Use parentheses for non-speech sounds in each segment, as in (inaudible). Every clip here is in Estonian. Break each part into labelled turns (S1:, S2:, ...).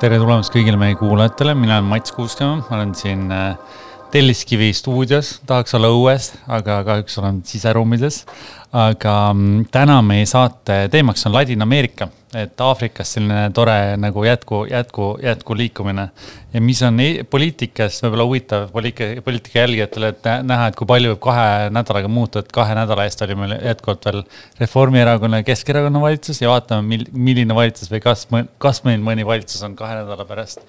S1: Tere tulemast kõigile meie kuulajatele, mina olen Mats Kuuskemaa, ma olen siin äh, Telliskivi stuudios, tahaks olla õues, aga kahjuks olen siseruumides. aga mm, täna meie saate teemaks on Ladina-Ameerika et Aafrikas selline tore nagu jätku, jätku, jätkuliikumine. ja mis on poliitikas võib-olla huvitav poliitika, poliitika jälgijatele, et näha, et kui palju võib kahe nädalaga muuta, et kahe nädala eest oli meil jätkuvalt veel Reformierakonna ja Keskerakonna valitsus ja vaatame, mil-, milline valitsus või kas, kas meil mõni valitsus on kahe nädala pärast.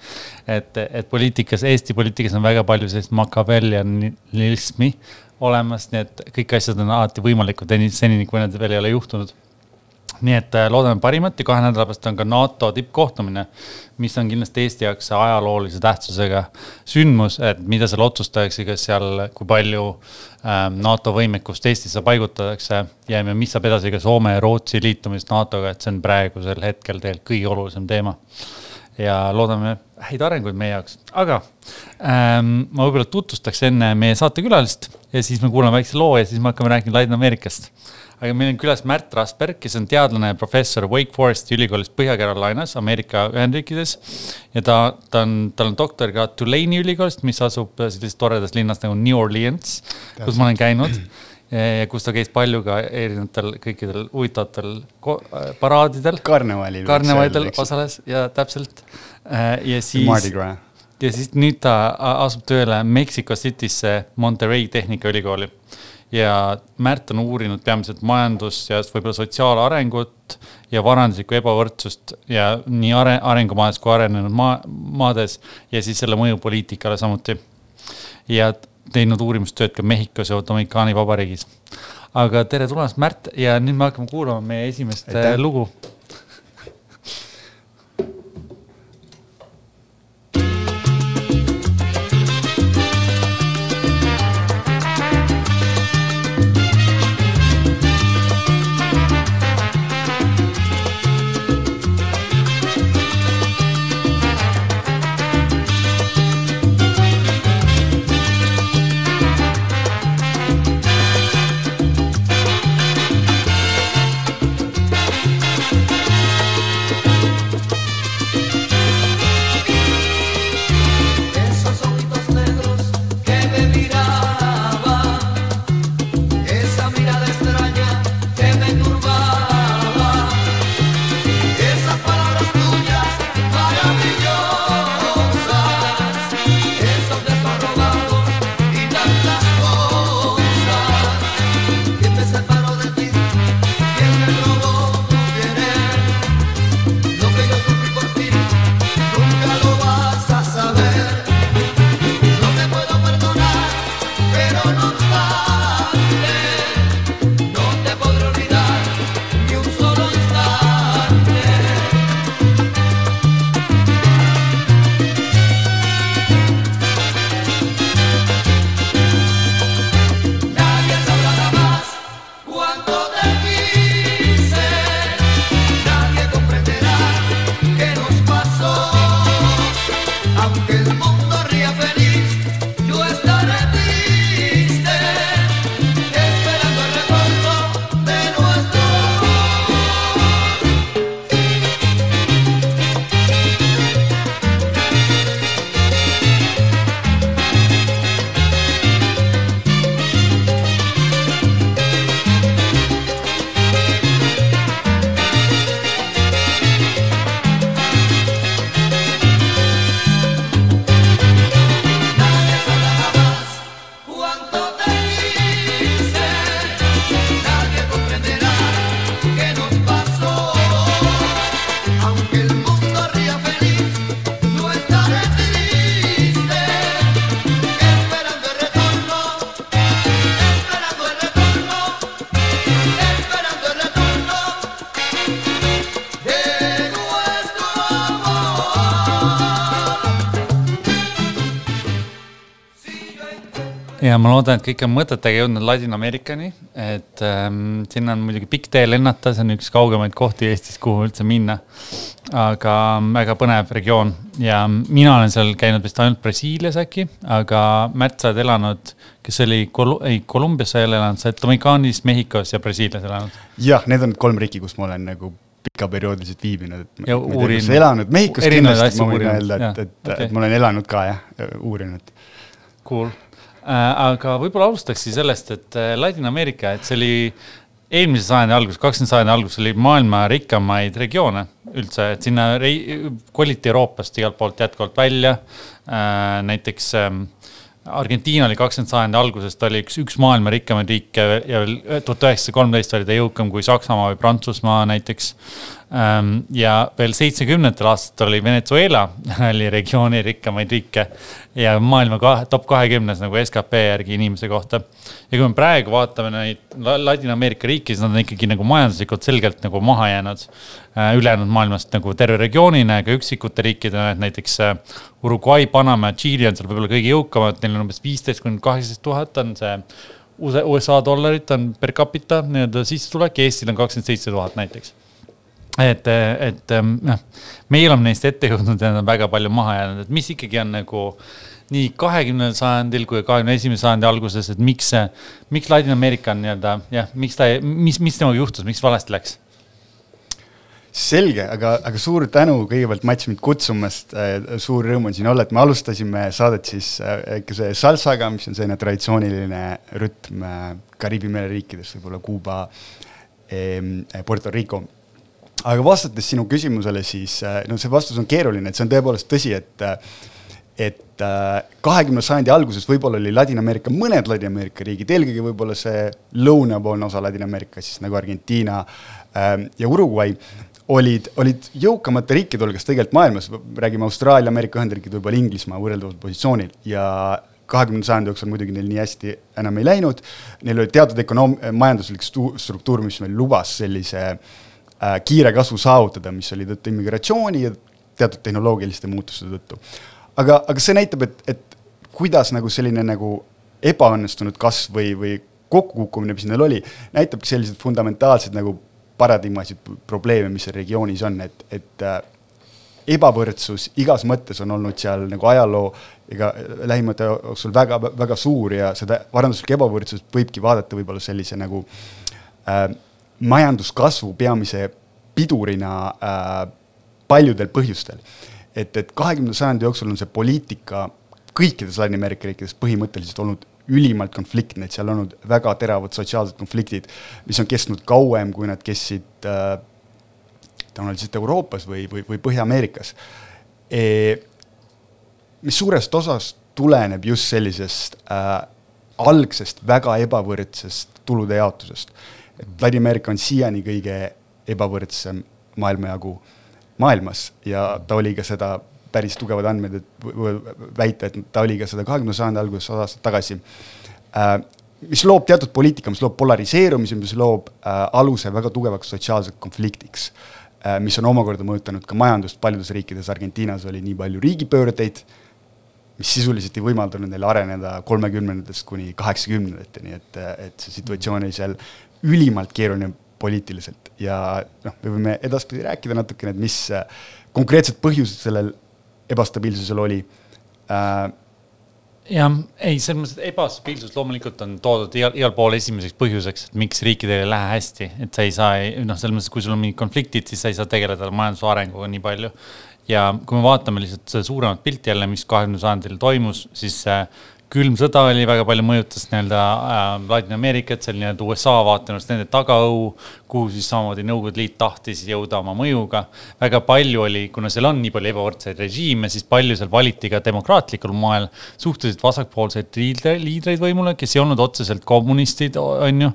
S1: et, et poliitikas, Eesti poliitikas on väga palju sellist makabellianismi olemas, nii et kõik asjad on alati võimalikud senini, kui need veel ei ole juhtunud nii et äh, loodame parimat ja kahe nädala pärast on ka NATO tippkohtumine, mis on kindlasti Eesti jaoks ajaloolise tähtsusega sündmus, et mida seal otsustatakse, kas seal, kui palju ähm, NATO võimekust Eestisse paigutatakse ja mis saab edasi ka Soome ja Rootsi liitumist NATO-ga, et see on praegusel hetkel tegelikult kõige olulisem teema. ja loodame häid arenguid meie jaoks, aga ähm, ma võib-olla tutvustaks enne meie saatekülalist ja siis me kuulame väikse loo ja siis me hakkame rääkima Ladina-Ameerikast aga meil on külas Märt Rasberg, kes on teadlane ja professor Wake Foresti ülikoolis Põhja-Carolinas, Ameerika Ühendriikides. ja ta, ta on, tal on doktorikraad Tulane'i ülikoolist, mis asub sellises toredas linnas nagu New Orleans, kus ma olen käinud ja kus ta käis palju ka erinevatel kõikidel huvitavatel paraadidel.
S2: karnevalil.
S1: karnevalidel osales ja täpselt. ja siis. ja siis nüüd ta asub tööle Mexico City'sse Monterey Tehnikaülikooli ja Märt on uurinud peamiselt majandus ja võib-olla sotsiaalarengut ja varanduslikku ebavõrdsust ja nii are, arengumaades kui arenenud maa, maades ja siis selle mõju poliitikale samuti. ja teinud uurimustööd ka Mehhikos ja Dominikaani vabariigis. aga tere tulemast, Märt, ja nüüd me hakkame kuulama meie esimest Aitäh. lugu ja ma loodan, et kõik on mõtetega jõudnud Ladina-Ameerikani, et ähm, sinna on muidugi pikk tee lennata, see on üks kaugemaid kohti Eestis, kuhu üldse minna. aga väga põnev regioon ja mina olen seal käinud vist ainult Brasiilias äkki, aga Märt, sa oled elanud, kes oli Kolu-, ei Kolumbias sa ei ole elanud, sa oled Dominikaanis, Mehhikos ja Brasiilias elanud.
S2: jah, need on kolm riiki, kus ma olen nagu pikaperioodiliselt viibinud, et
S1: ja uurinud.
S2: elanud, Mehhikos kindlasti ma võin öelda, et, et okay., et ma olen elanud ka jah, uurinud.
S1: Cool aga võib-olla alustakski sellest, et äh, Ladina-Ameerika, et see oli eelmise sajandi algus, kakskümnenda sajandi algus oli maailma rikkamaid regioone üldse, et sinna koliti Euroopast igalt poolt jätkuvalt välja äh,. näiteks äh, Argentiina oli kakskümmend sajandi alguses, ta oli üks, üks maailma rikkamaid riike ja veel tuhat üheksasada kolmteist oli ta jõukam kui Saksamaa või Prantsusmaa näiteks. Ähm, ja veel seitsmekümnendatel aastatel oli Venezuela (laughs) oli regiooni rikkamaid riike ja maailma top kahekümnes nagu skp järgi inimese kohta. ja kui me praegu vaatame neid Ladina-Ameerika riike, siis nad on ikkagi nagu majanduslikult selgelt nagu maha jäänud äh, ülejäänud maailmast nagu terve regioonina, ka üksikute riikidena, et näiteks äh, Uruguay, Panama ja Tšiili on seal võib-olla kõige jõukamad, neil on umbes viisteist kuni kaheksateist tuhat on see USA dollarit on per capita nii-öelda sissetulek, Eestil on kakskümmend seitse tuhat näiteks et, et ähm, noh, meie oleme neist ette jõudnud ja nad on väga palju maha jäänud, et mis ikkagi on nagu nii kahekümnendal sajandil kui kahekümne esimese sajandi alguses, et miks see, miks Ladina-Ameerika on nii-öelda jah, miks ta, mis, mis temaga juhtus, miks valesti läks?
S2: selge, aga, aga suur tänu kõigepealt Mats mind kutsumast. Äh, suur rõõm on siin olla, et me alustasime saadet siis äh, salsaga, mis on selline traditsiooniline rütm äh, Kariibi mere riikides, võib-olla Kuuba, Puerto Rico aga vastates sinu küsimusele, siis äh, no see vastus on keeruline, et see on tõepoolest tõsi, et äh, et äh, kahekümnenda sajandi alguses võib-olla oli Ladina-Ameerika, mõned Ladina-Ameerika riigid, eelkõige võib-olla see lõunapoolne osa Ladina-Ameerikas, siis nagu Argentiina ähm, ja Uruguay, olid, olid jõukamate riikide hulgas tegelikult maailmas, räägime Austraalia, Ameerika Ühendriigid, võib-olla Inglismaa võrreldaval positsioonil ja kahekümnenda sajandi jooksul muidugi neil nii hästi enam ei läinud. Neil oli teatud ökonoom-, majanduslik struktuur, mis meil lubas sellise äh, kiire kasvu saavutada, mis oli tõttu immigratsiooni ja teatud tehnoloogiliste muutuste tõttu. aga, aga see näitab, et, et kuidas nagu selline nagu ebaõnnestunud kasv või, või kokkukukkumine, mis neil oli, näitabki selliseid fundamentaalseid nagu paradigmasid probleeme, mis seal regioonis on, et, et äh, ebavõrdsus igas mõttes on olnud seal nagu ajaloo ega lähimate jooksul väga, väga suur ja seda varanduslikku ebavõrdsust võibki vaadata võib-olla sellise nagu äh, majanduskasvu peamise pidurina äh, paljudel põhjustel. et, et kahekümnenda sajandi jooksul on see poliitika kõikides Ladina-Ameerika riikides põhimõtteliselt olnud ülimalt konfliktne, et seal on olnud väga teravad sotsiaalsed konfliktid, mis on kestnud kauem, kui nad kestsid äh, tõenäoliselt Euroopas või, või, või Põhja-Ameerikas e,. mis suurest osast tuleneb just sellisest äh, algsest väga ebavõrdsest tulude jaotusest et Ladina-Ameerika on siiani kõige ebavõrdsem maailmajagu maailmas ja ta oli ka seda päris tugevad andmed, et väita, et ta oli ka seda kahekümnenda sajandi alguses, sada aastat tagasi äh,. mis loob teatud poliitika, mis loob polariseerumise, mis loob äh, aluse väga tugevaks sotsiaalseks konfliktiks äh,. mis on omakorda mõjutanud ka majandust paljudes riikides, Argentiinas oli nii palju riigipöördeid, mis sisuliselt ei võimaldanud neil areneda kolmekümnendatest kuni kaheksakümnendateni, et, et see situatsioon oli seal ülimalt keeruline poliitiliselt ja noh, me võime edaspidi rääkida natukene, et mis äh, konkreetsed põhjused sellel ebastabiilsusel oli
S1: äh,. jah, ei, selles mõttes, et ebastabiilsus loomulikult on toodud igal, igal pool esimeseks põhjuseks, et miks riikidel ei lähe hästi, et sa ei saa, noh, selles mõttes, kui sul on mingid konfliktid, siis sa ei saa tegeleda majanduse arenguga nii palju. ja kui me vaatame lihtsalt seda suuremat pilti jälle, mis kahekümnendal sajandil toimus, siis äh, külm sõda oli väga palju mõjutas nii-öelda äh, Ladina-Ameerikat, seal nii-öelda USA vaatenurgast nende tagaõu, kuhu siis samamoodi Nõukogude Liit tahtis jõuda oma mõjuga. väga palju oli, kuna seal on nii palju ebavõrdseid režiime, siis palju seal valiti ka demokraatlikul moel suhteliselt vasakpoolseid liidreid võimule, kes ei olnud otseselt kommunistid, on ju.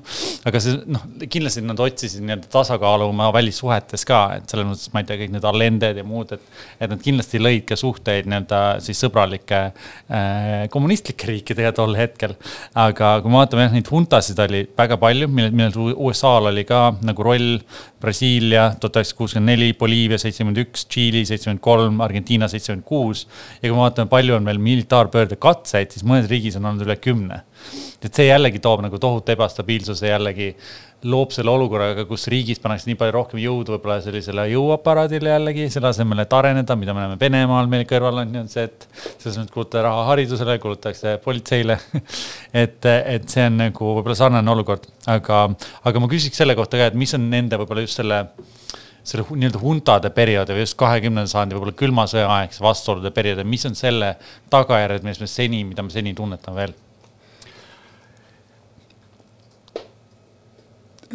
S1: aga see noh, kindlasti nad otsisid nii-öelda tasakaalu oma välissuhetes ka, et selles mõttes ma ei tea, kõik need Allended ja muud, et, et nad kindlasti lõid ka suhteid nii-öelda siis sõbralike äh, kommunistlike riikidega tol hetkel. aga kui me vaatame jah, neid huntasid oli väga palju, millel, millel USA-l oli ka nagu roll. Brasiilia tuhat üheksasada kuuskümmend neli, Boliivia seitsekümmend üks, Tšiili seitsekümmend kolm, Argentiina seitsekümmend kuus. ja kui me vaatame, palju on veel militaarpöörde katseid, siis mõnes riigis on olnud üle kümne. et see jällegi toob nagu tohutu ebastabiilsuse jällegi loob selle olukorraga, kus riigis pannakse nii palju rohkem jõudu võib-olla sellisele jõuaparaadile jällegi, selle asemel, et areneda, mida me näeme Venemaal meil kõrval on on see, et selles mõttes kulutada raha haridusele, kulutatakse politseile (laughs) et, et see on nagu võib-olla sarnane olukord, aga, aga ma küsiks selle kohta ka, et mis on nende võib-olla just selle selle nii-öelda huntade perioodi või just kahekümnenda sajandi võib-olla külma sõja aegse vastuolude perioodi, mis on selle tagajärjed, mis me seni, mida me seni tunnetame veel?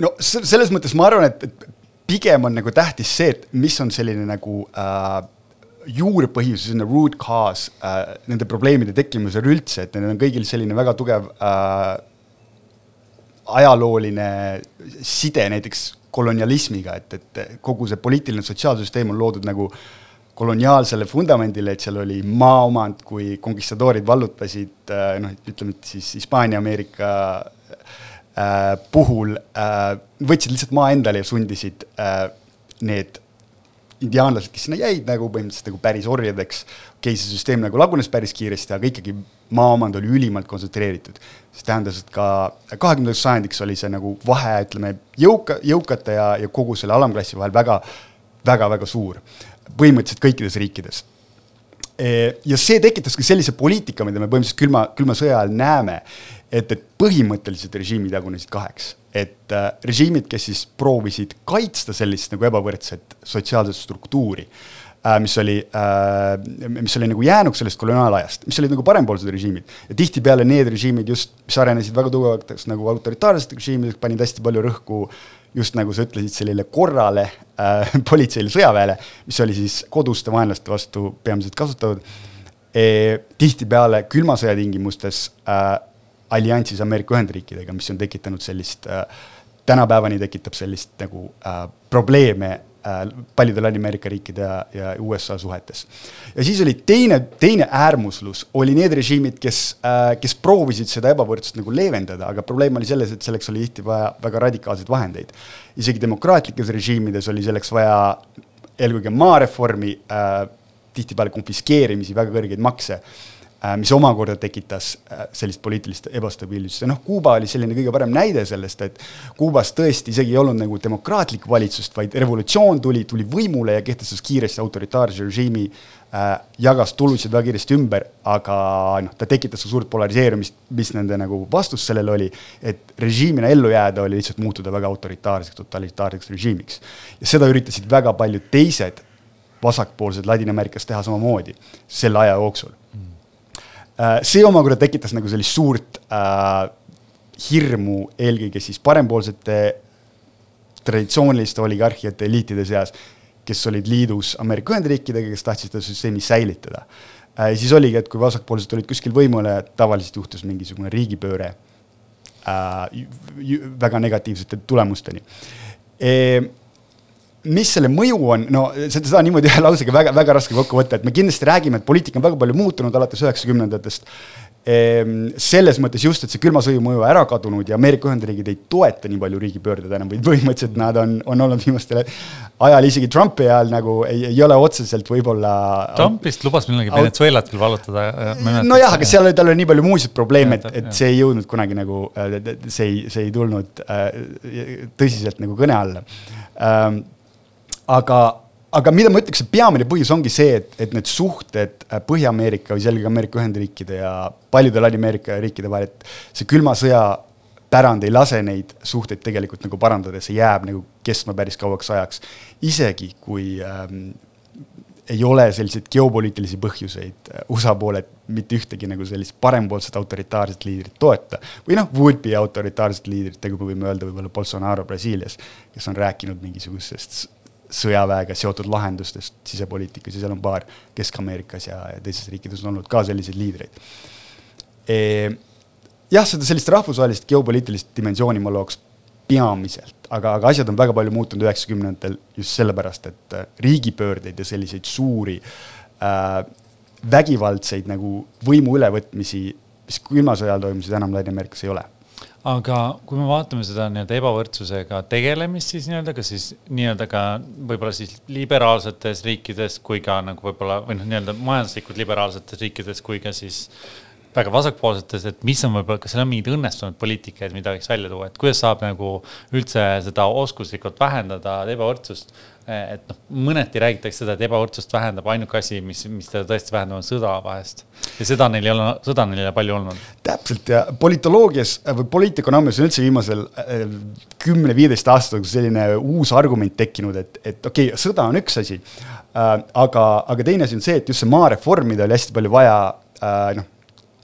S2: No selles mõttes ma arvan, et, et pigem on nagu tähtis see, et mis on selline nagu äh, juurpõhjus, selline root cause äh, nende probleemide tekkimisel üldse, et neil on kõigil selline väga tugev äh, ajalooline side näiteks kolonialismiga, et, et kogu see poliitiline sotsiaalsüsteem on loodud nagu koloniaalsele vundamendile, et seal oli maaomand, kui konkistadoorid vallutasid äh, noh, ütleme, et siis Hispaania-Ameerika äh, puhul äh, võtsid lihtsalt maa endale ja sundisid äh, need indiaanlased, kes sinna jäid nagu põhimõtteliselt nagu päris orjadeks. okei okay,, see süsteem nagu lagunes päris kiiresti, aga ikkagi maaomand oli ülimalt kontsentreeritud. see tähendas, et ka kahekümnendaks sajandiks oli see nagu vahe, ütleme, jõuka, jõukate ja, ja kogu selle alamklassi vahel väga, väga, väga suur. põhimõtteliselt kõikides riikides e, ja see tekitas ka sellise poliitika, mida me põhimõtteliselt külma, külma sõja ajal näeme, et, et põhimõtteliselt režiimid jagunesid kaheks et äh, režiimid, kes siis proovisid kaitsta sellist nagu ebavõrdset sotsiaalset struktuuri äh,, mis oli äh,, mis oli nagu jäänud sellest koloniaalajast, mis olid nagu parempoolsed režiimid. ja tihtipeale need režiimid just, mis arenesid väga tugevateks nagu autoritaarseteks režiimideks, panid hästi palju rõhku just nagu sa ütlesid, sellele korrale äh,, (laughs) politseile, sõjaväele, mis oli siis koduste vaenlaste vastu peamiselt kasutatud e,. tihtipeale külma sõja tingimustes äh, alliansis Ameerika Ühendriikidega, mis on tekitanud sellist äh,, tänapäevani tekitab sellist nagu äh, probleeme äh, paljude Ladina-Ameerika riikide ja, USA suhetes. ja siis oli teine, teine äärmuslus, oli need režiimid, kes äh,, kes proovisid seda ebavõrdsust nagu leevendada, aga probleem oli selles, et selleks oli tihti vaja väga radikaalseid vahendeid. isegi demokraatlikes režiimides oli selleks vaja eelkõige maareformi äh,, tihtipeale konfiskeerimisi, väga kõrgeid makse mis omakorda tekitas äh, sellist poliitilist ebastabiilsust ja noh, Kuuba oli selline kõige parem näide sellest, et Kuubas tõesti isegi ei olnud nagu demokraatlikku valitsust, vaid revolutsioon tuli, tuli võimule ja kehtestas kiiresti autoritaarse režiimi äh,, jagas tulusid väga kiiresti ümber, aga noh, ta tekitas suurt polariseerumist, mis nende nagu vastus sellele oli, et režiimina ellu jääda oli lihtsalt muutuda väga autoritaarseks, totalitaarseks režiimiks. ja seda üritasid väga paljud teised vasakpoolsed Ladina-Ameerikas teha samamoodi selle aja jooksul Äh, see omakorda tekitas nagu sellist suurt äh, hirmu eelkõige siis parempoolsete traditsiooniliste oligarhiate eliitide seas, kes olid liidus Ameerika Ühendriikidega, kes tahtsid seda süsteemi säilitada äh,. siis oligi, et kui vasakpoolsed olid kuskil võimule, tavaliselt juhtus mingisugune riigipööre äh, väga negatiivsete tulemusteni e mis selle mõju on, no seda, niimoodi ühe lausega väga, väga raske kokku võtta, et me kindlasti räägime, et poliitika on väga palju muutunud alates üheksakümnendatest. Ehm, selles mõttes just, et see külma sõju mõju ära kadunud ja Ameerika Ühendriigid ei toeta nii palju riigipöördeid enam, vaid põhimõtteliselt nad on, on olnud viimastel ajal isegi Trumpi ajal nagu ei, ei ole otseselt võib-olla.
S1: Trump vist lubas millalgi Venezuelat küll vallutada.
S2: nojah, aga seal oli, tal oli nii palju muusid probleeme, et, et see ei jõudnud kunagi nagu, see ei, see ei tulnud äh, tõsiselt nagu kõne alla ähm, aga, aga mida ma ütleks, et peamine põhjus ongi see, et, et need suhted äh, Põhja-Ameerika või selgelt Ameerika Ühendriikide ja paljude Ladina-Ameerika riikide vahel, et see külma sõja pärand ei lase neid suhteid tegelikult nagu parandada, see jääb nagu kestma päris kauaks ajaks. isegi kui ähm, ei ole selliseid geopoliitilisi põhjuseid äh, USA poolelt mitte ühtegi nagu sellist parempoolset autoritaarset liidrit toeta. või noh, would-be autoritaarset liidrit, nagu me võime öelda võib-olla Bolsonaro Brasiilias, kes on rääkinud mingisugusest sõjaväega seotud lahendustest sisepoliitikas ja seal on paar Kesk-Ameerikas ja, teistes riikides on olnud ka selliseid liidreid e,. jah, seda sellist rahvusvahelist geopoliitilist dimensiooni ma looks peamiselt, aga, aga asjad on väga palju muutunud üheksakümnendatel just sellepärast, et äh, riigipöördeid ja selliseid suuri äh, vägivaldseid nagu võimu ülevõtmisi, mis külma sõja ajal toimusid, enam Ladina-Ameerikas ei ole
S1: aga kui me vaatame seda nii-öelda ebavõrdsusega tegelemist, siis nii-öelda ka siis nii-öelda ka võib-olla siis liberaalsetes riikides kui ka nagu võib-olla või noh, nii-öelda majanduslikult liberaalsetes riikides kui ka siis väga vasakpoolsetes, et mis on võib-olla, kas seal on mingeid õnnestunud poliitikaid, mida võiks välja tuua, et kuidas saab nagu üldse seda oskuslikult vähendada ebavõrdsust et noh, mõneti räägitakse seda, et ebavõrdsust vähendab ainuke asi, mis, mis teda tõesti vähendab, on sõda vahest. ja seda neil ei ole, sõda neil ei ole palju olnud.
S2: täpselt ja politoloogias või poliitikonoomias on üldse viimasel äh, kümne-viieteist aastaga selline uus argument tekkinud, et, et okei okay,, sõda on üks asi äh,. aga, aga teine asi on see, et just see maareform, mida oli hästi palju vaja äh,, noh,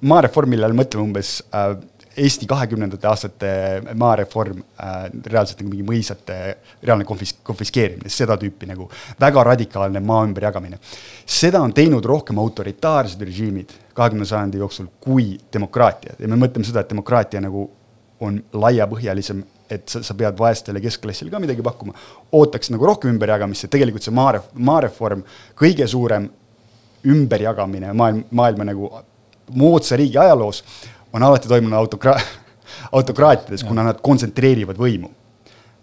S2: maareformile all mõtleme umbes äh, Eesti kahekümnendate aastate maareform äh,, reaalselt nagu mingi mõisate reaalne konfis-, konfiskeerimine, seda tüüpi nagu väga radikaalne maa ümberjagamine. seda on teinud rohkem autoritaarsed režiimid kahekümnenda sajandi jooksul kui demokraatia ja me mõtleme seda, et demokraatia nagu on laiapõhjalisem, et sa, sa pead vaestele keskklassile ka midagi pakkuma. ootaks nagu rohkem ümberjagamist ja tegelikult see maaref-, maareform, kõige suurem ümberjagamine maailm, maailma nagu moodsa riigi ajaloos on alati toimunud autokra-, (laughs) autokraatiades, kuna nad kontsentreerivad võimu.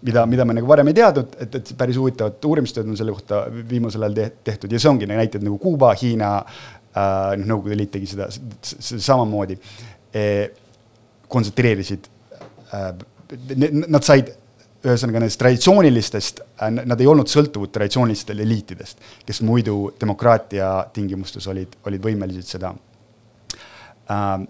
S2: mida, mida me nagu varem ei teadnud, et, et päris huvitavat uurimistööd on selle kohta viimasel ajal te tehtud ja see ongi näited nagu Kuuba, Hiina äh,, noh, Nõukogude Liit tegi seda samamoodi eh,. kontsentreerisid äh,, nad said ühesõnaga nendest traditsioonilistest, äh, nad ei olnud sõltuvad traditsioonilistest eliitidest, kes muidu demokraatia tingimustes olid, olid võimelised seda äh,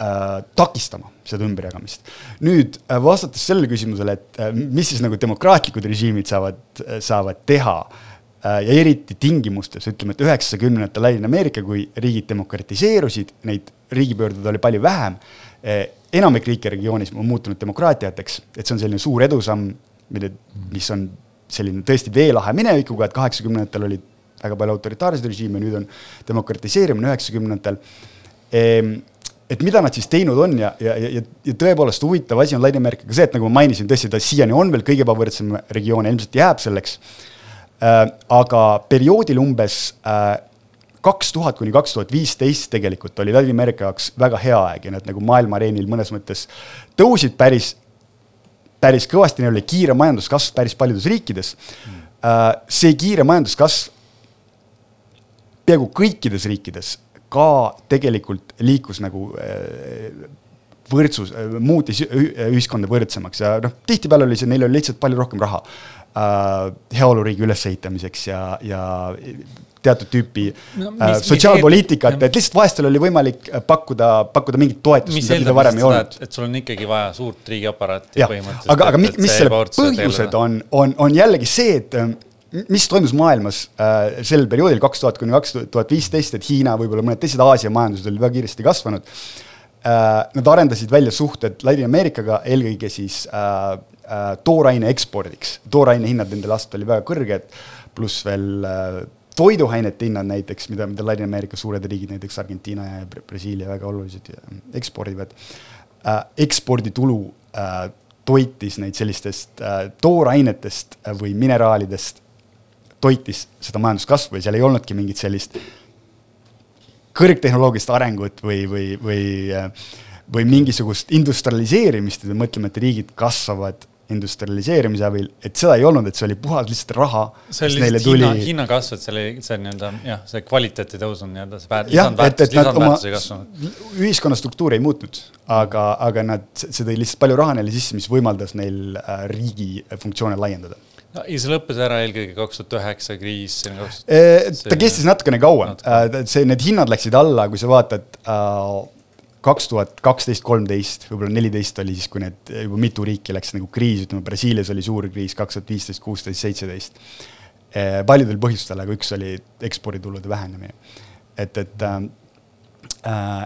S2: äh, takistama seda ümberjagamist. nüüd äh, vastates sellele küsimusele, et äh, mis siis nagu demokraatlikud režiimid saavad, äh, saavad teha äh, ja eriti tingimustes, ütleme, et üheksakümnendatel Ladina-Ameerika, kui riigid demokratiseerusid, neid riigipöördeid oli palju vähem eh,. enamik riike regioonis on muutunud demokraatiateks, et see on selline suur edusamm, mille, mis on selline tõesti veelahe minevikuga, et kaheksakümnendatel olid väga palju autoritaarseid režiime, nüüd on demokratiseerimine üheksakümnendatel ehm, et mida nad siis teinud on ja, ja, ja, ja tõepoolest huvitav asi on Ladina-Ameerikaga see, et nagu ma mainisin, tõesti ta siiani on veel kõige ebavõrdsem regioon ja ilmselt jääb selleks äh,. aga perioodil umbes äh, kaks tuhat kuni kaks tuhat viisteist tegelikult oli Ladina-Ameerika jaoks väga hea aeg ja nad nagu maailma areenil mõnes mõttes tõusid päris, päris kõvasti, neil oli kiire majanduskasv päris paljudes riikides mm.. Äh, see kiire majanduskasv peaaegu kõikides riikides ka tegelikult liikus nagu äh, võrdsus, äh, muutis ühiskonda võrdsemaks ja noh, tihtipeale oli see, neil oli lihtsalt palju rohkem raha äh, heaoluriigi ülesehitamiseks ja, ja teatud tüüpi no, mis, sotsiaalpoliitikat, et lihtsalt vaestel oli võimalik pakkuda, pakkuda mingit toetust, mida, mida varem ei olnud.
S1: et sul on ikkagi vaja suurt riigiaparaati põhimõtteliselt.
S2: aga, aga mis, mis selle põhjused on, on, on jällegi see, et mis toimus maailmas äh, sel perioodil kaks tuhat kuni kaks tuhat viisteist, et Hiina, võib-olla mõned teised Aasia majandused olid väga kiiresti kasvanud äh,. Nad arendasid välja suhted Ladina-Ameerikaga, eelkõige siis äh, äh, tooraine ekspordiks. tooraine hinnad nendel aastatel olid väga kõrged, pluss veel äh, toiduainete hinnad näiteks, mida, mida Ladina-Ameerika suured riigid, näiteks Argentiina ja Brasiilia väga olulised ekspordivad äh,. eksporditulu äh, toitis neid sellistest äh, toorainetest või mineraalidest toitis seda majanduskasvu ja seal ei olnudki mingit sellist kõrgtehnoloogilist arengut või, või, või, või mingisugust industrialiseerimist, et me mõtleme, et riigid kasvavad industrialiseerimise abil, et seda ei olnud, et see oli puhas lihtsalt raha.
S1: see oli lihtsalt tuli... hinna, hinnakasv, et see oli, see nii-öelda jah, see kvaliteeti tõus on nii-öelda see väär,
S2: et nad oma ühiskonna struktuuri ei muutnud, aga, aga nad, see tõi lihtsalt palju raha neile sisse, mis võimaldas neil äh, riigi funktsioone laiendada
S1: ja see lõppes ära eelkõige kaks tuhat üheksa kriis.
S2: ta kestis natukene kauem natuke., äh, see, need hinnad läksid alla, kui sa vaatad äh, kaks tuhat kaksteist, kolmteist, võib-olla neliteist oli siis, kui need juba mitu riiki läks nagu kriis, ütleme Brasiilias oli suur kriis kaks tuhat viisteist, kuusteist, seitseteist. Äh, paljudel põhjustel, aga üks oli eksporditulude vähenemine. et, et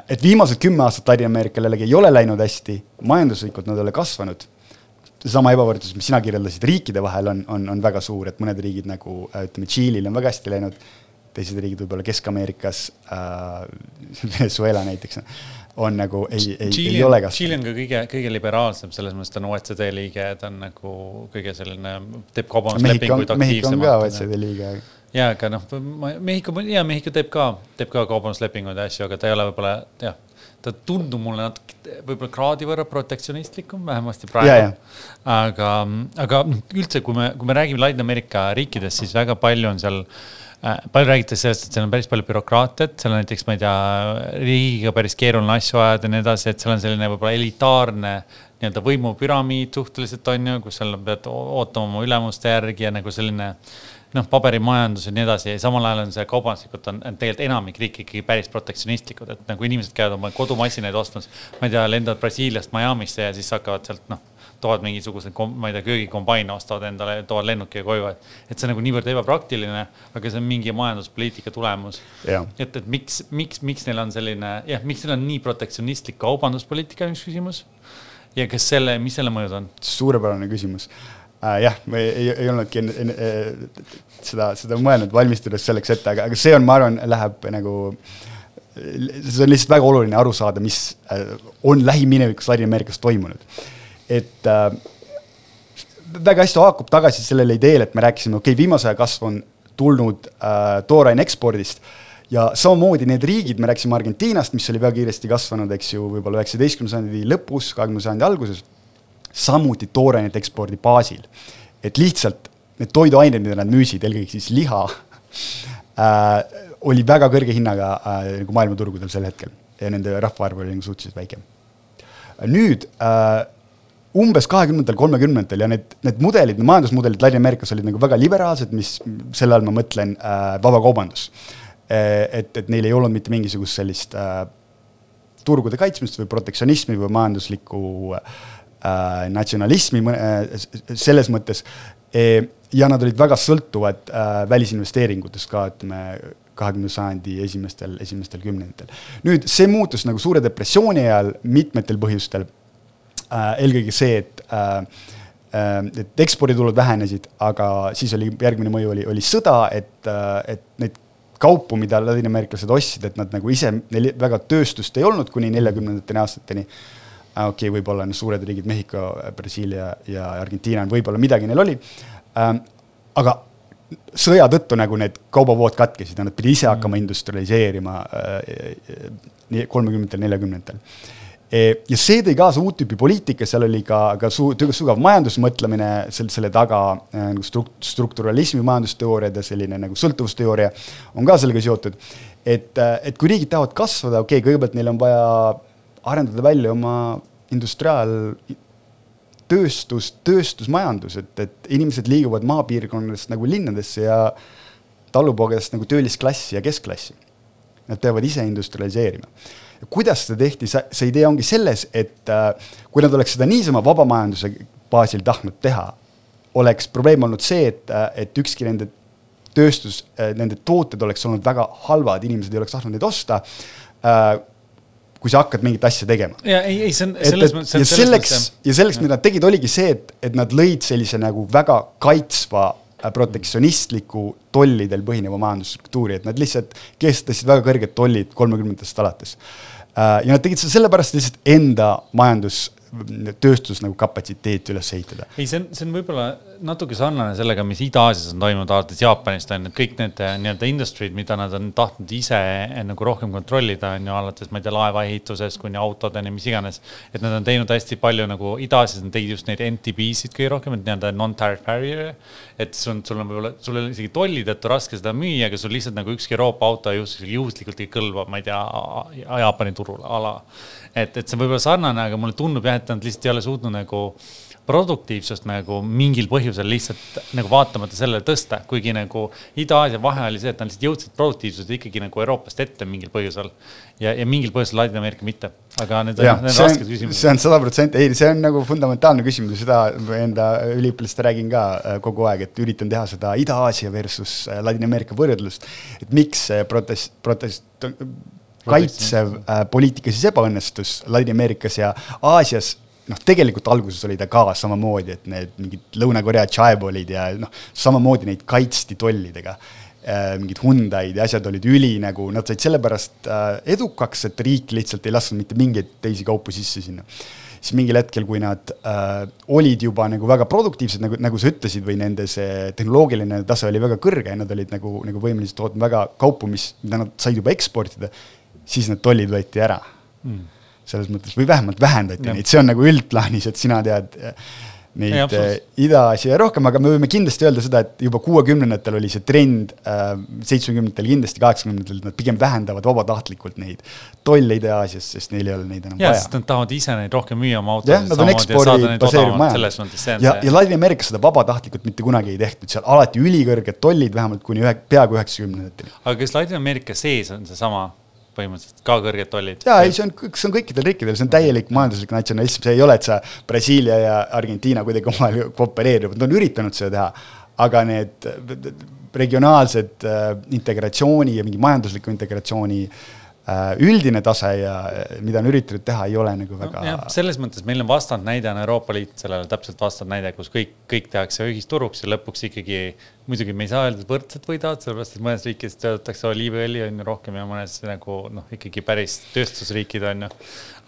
S2: et viimased kümme aastat Ladina-Ameerikal jällegi ei ole läinud hästi, majanduslikult nad ei ole kasvanud seesama ebavõrdsus, mis sina kirjeldasid riikide vahel on, on, on väga suur, et mõned riigid nagu ütleme, Tšiilil on väga hästi läinud, teised riigid võib-olla Kesk-Ameerikas äh,, (laughs) Venezuela näiteks, on nagu ei, ei, ei ole kasvanud.
S1: Tšiili on ka kõige, kõige liberaalsem, selles mõttes ta on OECD liige, ta on nagu kõige selline, teeb kaubanduslepinguid
S2: aktiivsemalt. Ka OECD liige
S1: ja, aga noh, Mehhiko, ja Mehhiko teeb ka, teeb ka kaubanduslepinguid ja asju, aga ta ei ole võib-olla jah ta tundub mulle natuke võib-olla kraadi võrra protektsionistlikum, vähemasti praegu. aga, aga üldse, kui me, kui me räägime Ladina-Ameerika riikidest, siis väga palju on seal palju räägitakse sellest, et seal on päris palju bürokraatiat, seal on näiteks, ma ei tea, riigiga päris keeruline asju ajada ja nii edasi, et seal on selline võib-olla elitaarne nii-öelda võimupüramiid suhteliselt on ju, kus seal pead ootama oma ülemuste järgi ja nagu selline noh, paberimajandus ja nii edasi ja samal ajal on see kaubanduslikult on, on tegelikult enamik riike ikkagi päris protektsionistlikud, et nagu inimesed käivad oma kodumasinaid ostmas, ma ei tea, lendavad Brasiiliast Miami'sse ja siis hakkavad sealt noh toovad mingisuguse, ma ei tea, köögikombaine, ostavad endale, toovad lennukiga koju, et. et see on nagu niivõrd ebapraktiline, aga see on mingi majanduspoliitika tulemus. et, et miks, miks, miks neil on selline, jah, miks neil on nii protektsionistlik kaubanduspoliitika, üks küsimus. ja kas selle, mis selle mõjud on?
S2: suurepärane küsimus. Jah, me ei, ei, olnudki enne äh, seda, seda mõelnud, valmistudes selleks ette, aga, aga see on, ma arvan, läheb nagu see on lihtsalt väga oluline aru saada, mis äh, on lähiminevikus Ladina-Ameerikas toimunud. Et äh, väga hästi haakub tagasi sellele ideele, et me rääkisime, okei okay,, viimase aja kasv on tulnud äh, tooraine ekspordist ja samamoodi need riigid, me rääkisime Argentiinast, mis oli väga kiiresti kasvanud, eks ju, võib-olla üheksateistkümnenda sajandi lõpus, kahekümnenda sajandi alguses, samuti toorainet ekspordi baasil. et lihtsalt need toiduained, mida nad müüsid, eelkõige siis liha (laughs) äh,, oli väga kõrge hinnaga äh, nagu maailmaturgudel sel hetkel ja nende rahvaarv oli nagu suhteliselt väike. nüüd äh, umbes kahekümnendatel, kolmekümnendatel ja need, need mudelid, need majandusmudelid Ladina-Ameerikas olid nagu väga liberaalsed, mis selle all ma mõtlen äh, vabakaubandus äh,. et, et neil ei olnud mitte mingisugust sellist äh, turgude kaitsmist või protektsionismi või majanduslikku äh, natsionalismi äh, selles mõttes e,. ja nad olid väga sõltuvad äh, välisinvesteeringutest ka, ütleme kahekümnenda sajandi esimestel, esimestel kümnenditel. nüüd see muutus nagu suure depressiooni ajal mitmetel põhjustel Äh, eelkõige see, et äh, äh, et eksporditulud vähenesid, aga siis oli järgmine mõju oli, oli sõda, et, et neid kaupu, mida ladinaameeriklased ostsid, et nad nagu ise, neil väga tööstust ei olnud kuni neljakümnendateni aastateni. Okei okay,, võib-olla need suured riigid, Mehhiko, Brasiilia ja Argentiina, võib-olla midagi neil oli. aga sõja tõttu nagu need kaubavood katkesid ja nad pidid ise hakkama mm. industrialiseerima kolmekümnendatel, neljakümnendatel Eh, ja see tõi kaasa uut tüüpi poliitika, seal oli ka, ka su-, sügav majandusmõtlemine selle, selle taga äh, nagu struk-, strukturalismi majandusteooriad ja selline nagu sõltuvusteooria on ka sellega seotud. et, äh, et kui riigid tahavad kasvada, okei okay,, kõigepealt neil on vaja arendada välja oma industriaal, tööstus, tööstusmajandus, et, et inimesed liiguvad maapiirkondadest nagu linnadesse ja talupoegadest nagu töölisklassi ja keskklassi. Nad peavad ise industrialiseerima kuidas seda tehti, see idee ongi selles, et äh, kui nad oleks seda niisama vabamajanduse baasil tahtnud teha, oleks probleem olnud see, et, äh, et ükski nende tööstus, äh, nende tooted oleks olnud väga halvad, inimesed ei oleks tahtnud neid osta kui sa hakkad mingit asja tegema.
S1: ja ei, ei see on selles
S2: mõttes. ja selleks, ja selleks, mida nad tegid, oligi see, et, et nad lõid sellise nagu väga kaitsva protektsionistliku tollidel põhineva majandusstruktuuri, et nad lihtsalt kehtestasid väga kõrged tollid kolmekümnendatest alates Äh, ja nad tegid seda sellepärast lihtsalt enda majandus tööstus nagu kapatsiteeti üles ehitada.
S1: ei, see on, see on võib-olla natuke sarnane sellega, mis Ida-Aasias on toimunud alates Jaapanist on ju, kõik need äh, nii-öelda industry'd, mida nad on tahtnud ise äh, nagu rohkem kontrollida, on ju, alates, ma ei tea, laevaehitusest kuni autodeni, mis iganes. et nad on teinud hästi palju nagu Ida-Aasias on teinud just neid NTB-sid kõige rohkem, et nii-öelda non-tariff barrier. et sul on, sul on võib-olla, sul on isegi tolli tõttu raske seda müüa, aga sul lihtsalt nagu ükski Euroopa auto juhuslikult ei kõlba, ma ei tea, Jaapani turule ala et, et see võib olla sarnane, aga mulle tundub jah, et nad lihtsalt ei ole suutnud nagu produktiivsust nagu mingil põhjusel lihtsalt nagu vaatamata sellele tõsta, kuigi nagu Ida-Aasia vahe oli see, et nad lihtsalt jõudsid produktiivsust ikkagi nagu Euroopast ette mingil põhjusel. ja, ja mingil põhjusel Ladina-Ameerika mitte, aga need on, need on rasked küsimused.
S2: see on sada protsenti, ei, see on nagu fundamentaalne küsimus ja seda enda üliõpilastele räägin ka äh, kogu aeg, et üritan teha seda Ida-Aasia versus äh, Ladina-Ameerika võrdlust. et miks protest, protest kaitsev äh, poliitika siis ebaõnnestus Ladina-Ameerikas ja Aasias noh, tegelikult alguses oli ta ka samamoodi, et need mingid Lõuna-Korea chaebolid ja noh, samamoodi neid kaitsti tollidega äh,. mingid Hyundai'd ja asjad olid üli nagu, nad said sellepärast äh, edukaks, et riik lihtsalt ei lasknud mitte mingeid teisi kaupu sisse sinna. siis mingil hetkel, kui nad äh, olid juba nagu väga produktiivsed, nagu, nagu sa ütlesid, või nende see tehnoloogiline tase oli väga kõrge ja nad olid nagu, nagu võimelised tootma väga kaupu, mis, mida nad said juba eksportida siis need tollid võeti ära mm.. Selles mõttes, või vähemalt vähendati ja. neid, see on nagu üldplaanis, et sina tead neid Ida-Aasia rohkem, aga me võime kindlasti öelda seda, et juba kuuekümnendatel oli see trend äh,, seitsmekümnendatel kindlasti, kaheksakümnendatel, nad pigem vähendavad vabatahtlikult neid tolle Ida-Aasias, sest neil ei ole neid enam
S1: ja,
S2: vaja.
S1: nad tahavad ise neid rohkem müüa oma
S2: jah, nad on ekspordi baseeriv
S1: majandus.
S2: ja, ja Ladina-Ameerikas seda vabatahtlikult mitte kunagi ei tehtud, seal alati ülikõrged tollid, vähemalt kuni ühe, peaaegu üheksakümnendateni.
S1: aga kas Ladina-Ameerika sees on seesama põhimõtteliselt ka kõrged tollid.
S2: jaa, ei, see on, see on kõikidel riikidel, see on täielik majanduslik natsionalism, see ei ole, et sa Brasiilia ja Argentiina kuidagi omavahel koopereerivad, nad on üritanud seda teha, aga need regionaalsed äh, integratsiooni ja mingi majandusliku integratsiooni äh, Äh, üldine tase ja äh, mida on üritatud teha, ei ole nagu väga
S1: no,. selles mõttes meil on vastandnäide on Euroopa Liit sellele täpselt vastandnäide, kus kõik, kõik tehakse ühisturuks ja lõpuks ikkagi muidugi me ei saa öelda, et võrdselt võidavad, sellepärast et mõnes riikides töötatakse oliiviõli on ju rohkem ja mõnes nagu noh, ikkagi päris tööstusriigid on ju.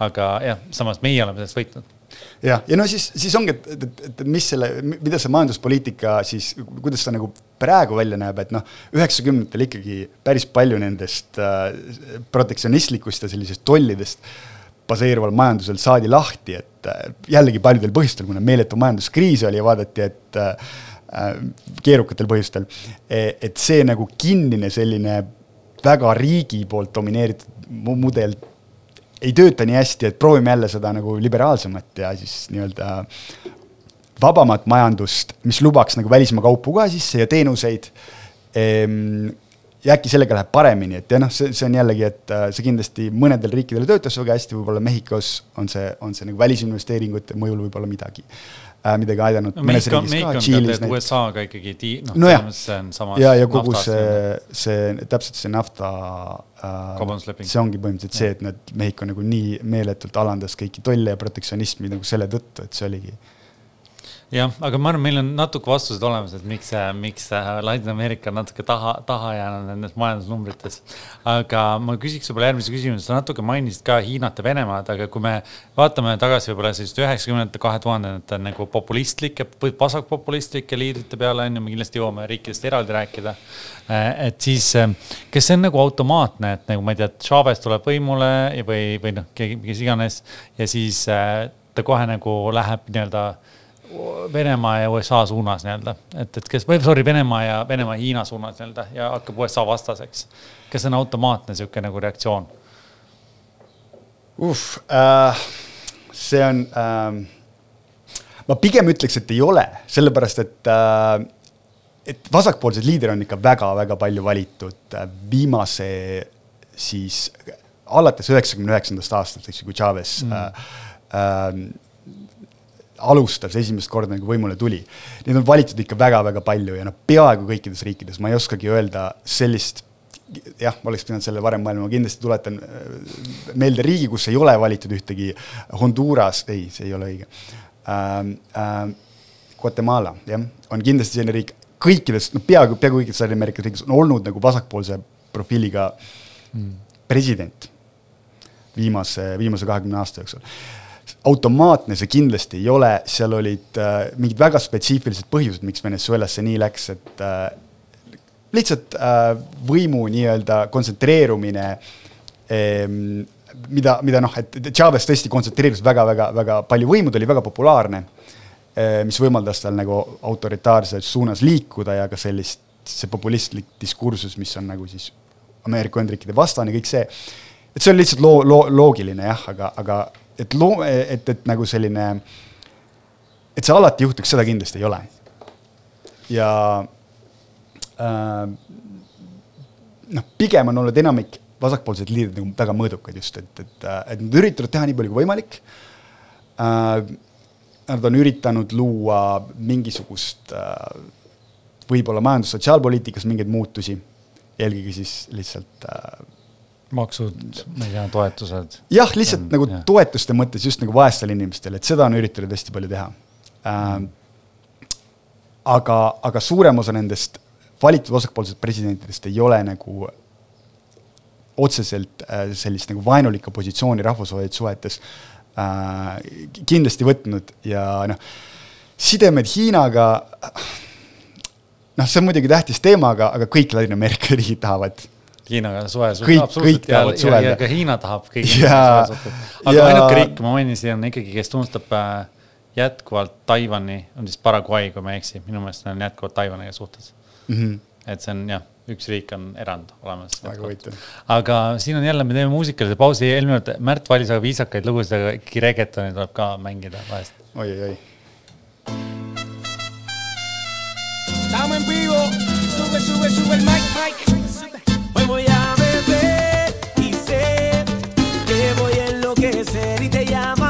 S1: aga jah, samas meie oleme sellest võitnud
S2: jah, ja no siis, siis ongi, et, et, et mis selle, mida see majanduspoliitika siis, kuidas ta nagu praegu välja näeb, et noh, üheksakümnendatel ikkagi päris palju nendest äh, protektsionistlikust ja sellisest tollidest baseeruval majandusel saadi lahti, et äh, jällegi paljudel põhjustel, kuna meeletu majanduskriis oli ja vaadati, et äh, keerukatel põhjustel, e, et see nagu kinnine selline väga riigi poolt domineeritud mudel ei tööta nii hästi, et proovime jälle seda nagu liberaalsemat ja siis nii-öelda vabamat majandust, mis lubaks nagu välismaa kaupu ka sisse ja teenuseid ehm, ja äkki sellega läheb paremini, et ja noh, see, see on jällegi, et äh, see kindlasti mõnedel riikidel töötas väga hästi, võib-olla Mehhikos on see, on see nagu välisinvesteeringute mõjul võib-olla midagi äh,, midagi aidanud
S1: no,. Mehhiko, Mehhiko on tead USA-ga ikkagi ti-,
S2: noh no, see on samas. ja, ja kogu see, see, täpselt see nafta
S1: äh,.
S2: see ongi põhimõtteliselt see, et nad, Mehhiko nagu nii meeletult alandas kõiki tolle ja protektsionismi nagu selle tõttu, et see oligi
S1: jah, aga ma arvan, meil on natuke vastused olemas, et miks, miks Ladina-Ameerika on natuke taha, taha jäänud nendes majandusnumbrites. aga ma küsiks võib-olla järgmise küsimuse, sa natuke mainisid ka Hiinat ja Venemaad, aga kui me vaatame tagasi võib-olla sellist üheksakümnendate, kahe tuhandendate nagu populistlike, vasakpopulistlike liidrite peale on ju, me kindlasti jõuame riikidest eraldi rääkida. et siis, kas see on nagu automaatne, et nagu ma ei tea, Chavez tuleb võimule või, või noh, keegi, kes iganes ja siis ta kohe nagu läheb nii-öelda Venemaa ja USA suunas nii-öelda, et, et kes, või sorry, Venemaa ja Venemaa ja Hiina suunas nii-öelda ja hakkab USA vastaseks. kas see on automaatne sihuke nagu reaktsioon?
S2: uh, äh, see on äh,, ma pigem ütleks, et ei ole, sellepärast et äh, et vasakpoolseid liidreid on ikka väga-väga palju valitud äh, viimase siis alates üheksakümne üheksandast aastast, eks ju, kui Chavez mm. äh, äh, alustas esimest korda nagu võimule tuli. Neid on valitud ikka väga-väga palju ja noh, peaaegu kõikides riikides, ma ei oskagi öelda sellist jah, ma oleks pidanud selle varem mõelma, ma kindlasti tuletan äh, meelde riigi, kus ei ole valitud ühtegi, Honduras, ei, see ei ole õige ähm,. Ähm, Guatemala, jah, on kindlasti selline riik, kõikides, no peaaegu, peaaegu kõikides Ladina-Ameerika riikides on olnud nagu vasakpoolse profiiliga mm. president viimase, viimase kahekümne aasta jooksul automaatne see kindlasti ei ole, seal olid äh, mingid väga spetsiifilised põhjused, miks Venezuelas see nii läks, et äh, lihtsalt äh, võimu nii-öelda kontsentreerumine ähm, mida, mida noh, et Chavez tõesti kontsentreerus väga-väga-väga palju võimu, ta oli väga populaarne äh,, mis võimaldas tal nagu autoritaarses suunas liikuda ja ka sellist, see populistlik diskursus, mis on nagu siis Ameerika Ühendriikide vastane, kõik see, et see on lihtsalt loo-, loo-, loogiline jah, aga, aga et loo-, et, et nagu selline, et see alati juhtuks, seda kindlasti ei ole. ja äh, noh, pigem on olnud enamik vasakpoolseid liidreid nagu väga mõõdukad just, et, et, et nad üritavad teha nii palju kui võimalik äh,. Nad on üritanud luua mingisugust äh, võib-olla majandus-sotsiaalpoliitikas mingeid muutusi, eelkõige siis lihtsalt äh,
S1: maksud, ma ei tea, toetused.
S2: jah, lihtsalt on, nagu jah. toetuste mõttes just nagu vaestele inimestele, et seda on üritatud hästi palju teha ähm,. aga, aga suurem osa nendest valitud vasakpoolsetest presidentidest ei ole nagu otseselt äh, sellist nagu vaenulikku positsiooni rahvusvahelistes suhetes äh, kindlasti võtnud ja noh, sidemed Hiinaga, noh, see on muidugi tähtis teema, aga, aga kõik Ladina-Ameerika riigid tahavad
S1: Hiinaga suhe.
S2: kõik, kõik tahavad suhelda.
S1: ka Hiina tahab kõigiga suhelda. aga ja... ainuke riik, ma mainin siin, on ikkagi, kes tunnustab äh, jätkuvalt Taiwan'i, on siis Paraguay, kui ma ei eksi, minu meelest on jätkuvalt Taiwan'iga suhtes
S2: mm. -hmm.
S1: et see on jah, üks riik on erand olemas.
S2: väga huvitav.
S1: aga siin on jälle, me teeme muusikalise pausi, eelmine kord Märt valis väga viisakaid lugusid, aga ikkagi reggaetoni tuleb ka mängida vahest
S2: oi,. oi-oi-oi.
S3: Estamos en vivo, sube, sube, sube el mic, mic. serideyam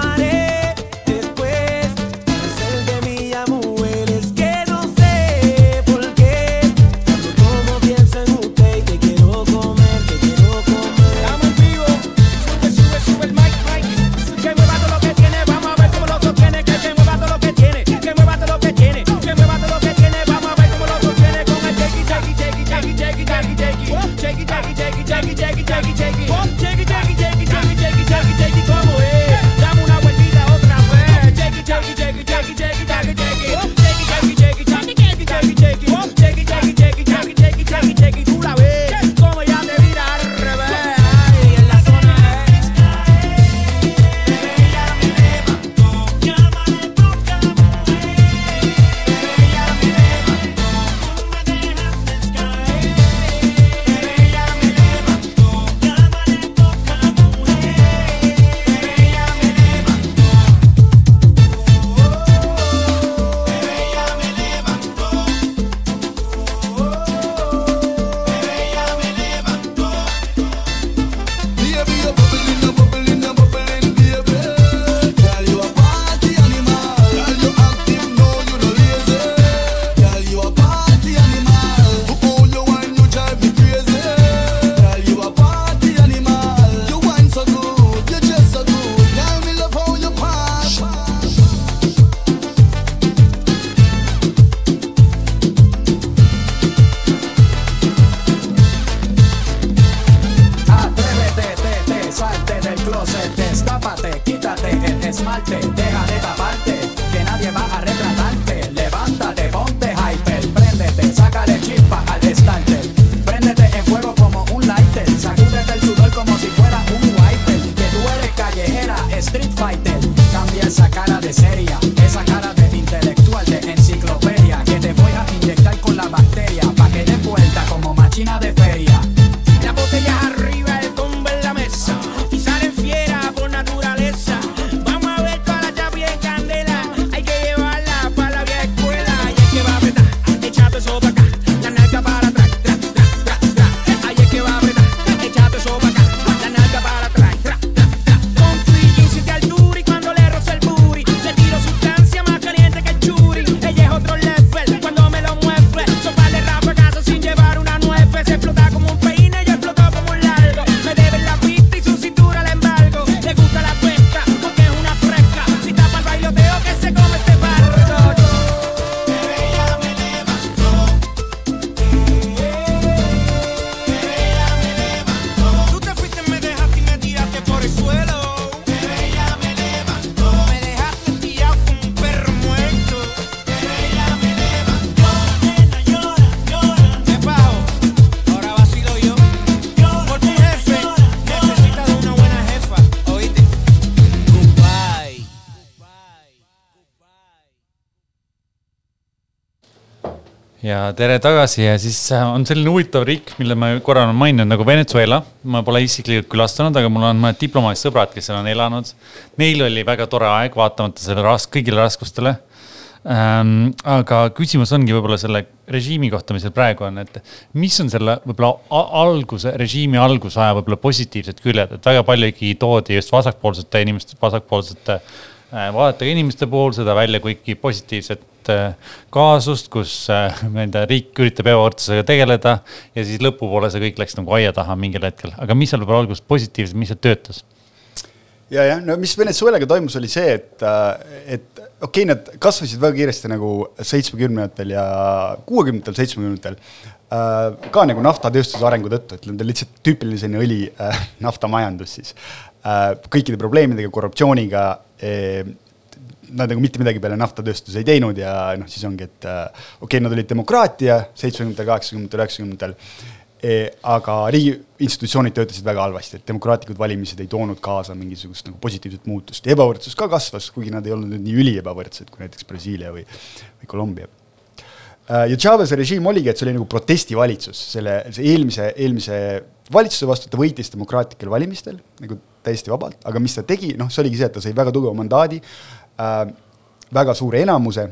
S1: ja tere tagasi ja siis äh, on selline huvitav riik, mille ma korra olen maininud nagu Venezuela. ma pole isiklikult külastanud, aga mul on mõned diplomaadid sõbrad, kes seal on elanud. Neil oli väga tore aeg, vaatamata selle ras-, kõigile raskustele ähm,. aga küsimus ongi võib-olla selle režiimi kohta, mis seal praegu on, et mis on selle võib-olla alguse, režiimi algusaja võib-olla positiivsed küljed, et väga palju ikkagi toodi just vasakpoolsete inimeste, vasakpoolsete äh, vaadetega inimeste puhul seda välja kui ikkagi positiivset suurt äh, kaasust, kus äh, nende riik üritab ebavõrdsusega tegeleda ja siis lõpupoole see kõik läks nagu aia taha mingil hetkel, aga mis seal võib-olla alguses positiivset, mis seal töötas?
S2: ja, jah, no mis Venezuelaga toimus, oli see, et, äh, et okei okay,, nad kasvasid väga kiiresti nagu seitsmekümnendatel ja kuuekümnendatel, seitsmekümnendatel ka nagu naftatööstuse arengu tõttu, et nendel lihtsalt tüüpiline selline õli äh, naftamajandus siis äh,. kõikide probleemidega, korruptsiooniga äh, nad nagu mitte midagi peale naftatööstus ei teinud ja noh, siis ongi, et äh, okei okay,, nad olid demokraatia seitsmekümnendatel, kaheksakümnendatel, üheksakümnendatel E, aga riigi institutsioonid töötasid väga halvasti, et demokraatlikud valimised ei toonud kaasa mingisugust nagu positiivset muutust. Ja ebavõrdsus ka kasvas, kuigi nad ei olnud nüüd nii üliebavõrdsed kui näiteks Brasiilia või, või Kolumbia. Äh, ja Chavez'e režiim oligi, et see oli nagu protestivalitsus. Selle, see eelmise, eelmise valitsuse vastu, ta võitis demokraatlikel valimistel nagu täiesti vabalt, aga mis ta tegi, noh, see oligi see, et ta sai väga tugeva mandaadi äh, väga suure enamuse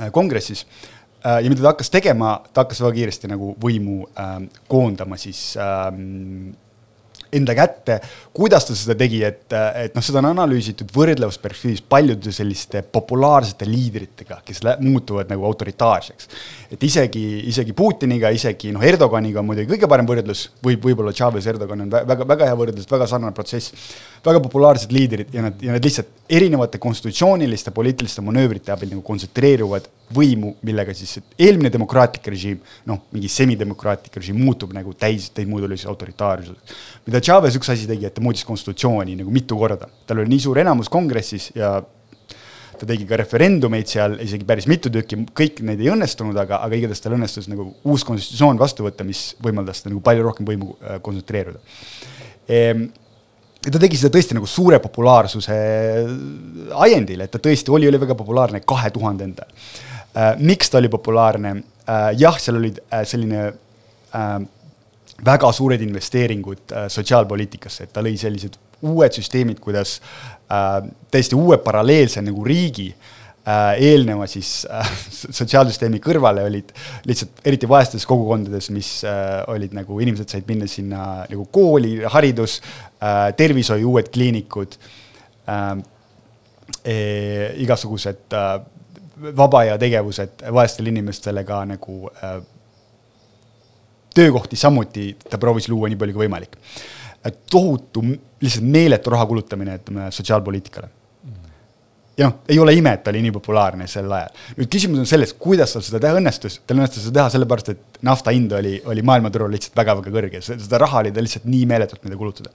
S2: äh, kongressis äh, ja mida ta hakkas tegema, ta hakkas väga kiiresti nagu võimu äh, koondama siis äh, enda kätte. kuidas ta seda tegi, et, et noh, seda on analüüsitud võrdlusperspektiivis paljude selliste populaarsete liidritega, kes muutuvad nagu autoritaarseks. et isegi, isegi Putiniga, isegi noh, Erdoganiga on muidugi kõige parem võrdlus, võib, võib-olla Chavez, Erdogan on väga, väga hea võrdlus, väga sarnane protsess. väga populaarsed liidrid ja nad, ja nad lihtsalt erinevate konstitutsiooniliste poliitiliste manöövrite abil nagu kontsentreeruvad võimu, millega siis eelmine demokraatlik režiim, noh, mingi semidemokraatlik režiim muutub nagu täis, täismuuduliseks autoritaarsuseks. mida Chavez üks asi tegi, et ta muutis konstitutsiooni nagu mitu korda, tal oli nii suur enamus kongressis ja ta tegi ka referendumeid seal isegi päris mitu tükki, kõik need ei õnnestunud, aga, aga igatahes tal õnnestus nagu uus konstitutsioon vastu võtta, mis võimaldas ta nagu palju rohkem võimu äh, kontsentreeruda. Ehm, ja ta tegi seda tõesti nagu suure populaarsuse ajendil, et ta tõesti oli, oli väga populaarne kahe tuhandendal Äh, miks ta oli populaarne? Äh, jah, seal olid äh, selline väga suured investeeringud sotsiaalpoliitikasse, et ta lõi sellised uued süsteemid, kuidas täiesti uue paralleelse nagu riigi eelneva siis sotsiaalsüsteemi kõrvale olid lihtsalt eriti vaestes kogukondades, mis olid nagu inimesed said minna sinna nagu kooli, haridus, tervishoiu uued kliinikud, igasugused vaba aja tegevused vaestele inimestele ka nagu äh, töökohti samuti ta proovis luua nii palju kui võimalik. tohutu, lihtsalt meeletu raha kulutamine, ütleme, sotsiaalpoliitikale. ja noh, ei ole ime, et ta oli nii populaarne sel ajal. nüüd küsimus on selles, kuidas tal seda teha õnnestus, tal õnnestus seda teha sellepärast, et nafta hind oli, oli maailmaturul lihtsalt väga-väga kõrge, seda raha oli tal lihtsalt nii meeletult, mida kulutada.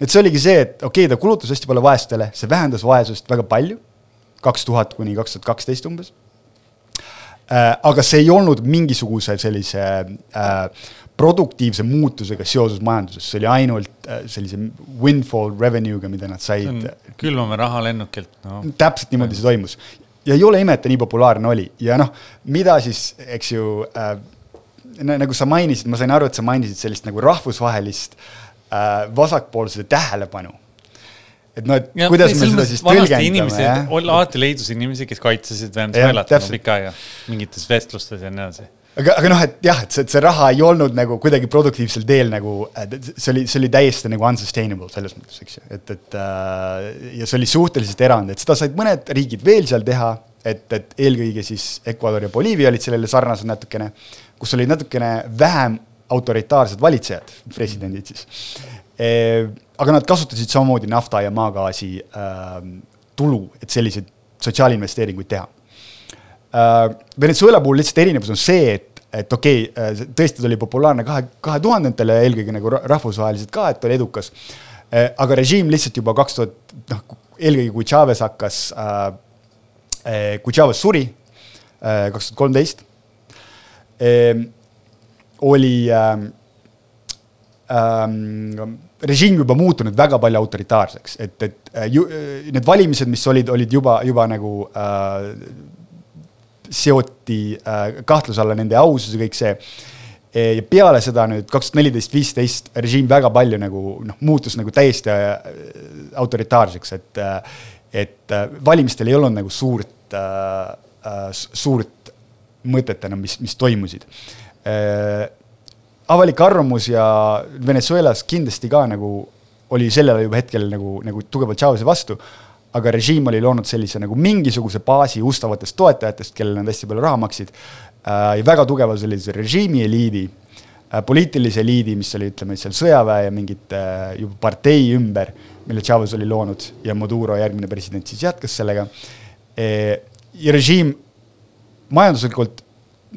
S2: et see oligi see, et okei okay,, ta kulutas hästi palju vaestele, see vähendas vaesust väga palju kaks tuhat kuni kaks tuhat kaksteist umbes. Aga see ei olnud mingisuguse sellise äh, produktiivse muutusega seoses majanduses, see oli ainult äh, sellise windfall revenue'ga, mida nad said.
S1: külvame raha lennukilt
S2: no.. täpselt niimoodi see toimus. Ja ei ole ime, et ta nii populaarne oli. Ja noh, mida siis, eks ju äh,, nagu sa mainisid, ma sain aru, et sa mainisid sellist nagu rahvusvahelist äh, vasakpoolsuse tähelepanu et noh, et ja, kuidas me seda siis tõlgendame,
S1: alati leidus inimesi, kes kaitsesid Venezuelat pikka aega mingites vestlustes ja nii edasi.
S2: Aga, aga noh, et jah, et see, see raha ei olnud nagu kuidagi produktiivsel teel nagu, see oli, see oli täiesti nagu unsustainable selles mõttes, eks ju, et, et äh, ja see oli suhteliselt erand, et seda said mõned riigid veel seal teha, et, et eelkõige siis Ecuador ja Boliivia olid sellele sarnased natukene, kus olid natukene vähem autoritaarsed valitsejad, presidendid siis aga nad kasutasid samamoodi nafta ja maagaasi äh, tulu, et selliseid sotsiaalinvesteeringuid teha äh,. Venezuela puhul lihtsalt erinevus on see, et, et okei okay, tõesti ta oli populaarne kahe, kahe tuhandendatel ja eelkõige nagu rahvusvaheliselt ka, et oli edukas äh,. aga režiim lihtsalt juba kaks tuhat, noh, eelkõige kui Chavez hakkas äh,, kui Chavez suri kaks tuhat kolmteist, oli äh, ähm, režiim juba muutunud väga palju autoritaarseks, et, et äh, ju, äh, need valimised, mis olid, olid juba, juba nagu äh, seoti äh, kahtluse alla nende ausus ja kõik see. ja peale seda nüüd kaks tuhat neliteist, viisteist režiim väga palju nagu noh, muutus nagu täiesti äh, autoritaarseks, et, et valimistel ei olnud nagu suurt äh,, suurt mõtet enam, mis, mis toimusid. Äh, avalik arvamus ja Venezuelas kindlasti ka nagu oli sellele juba hetkel nagu, nagu tugevalt Chavez'i vastu, aga režiim oli loonud sellise nagu mingisuguse baasi ustavatest toetajatest, kellele nad hästi palju raha maksid äh,, väga tugeva sellise režiimi eliidi äh,, poliitilise eliidi, mis oli, ütleme, seal sõjaväe ja mingite äh, juba partei ümber, mille Chavez oli loonud ja Maduro, järgmine president, siis jätkas sellega e,. ja režiim majanduslikult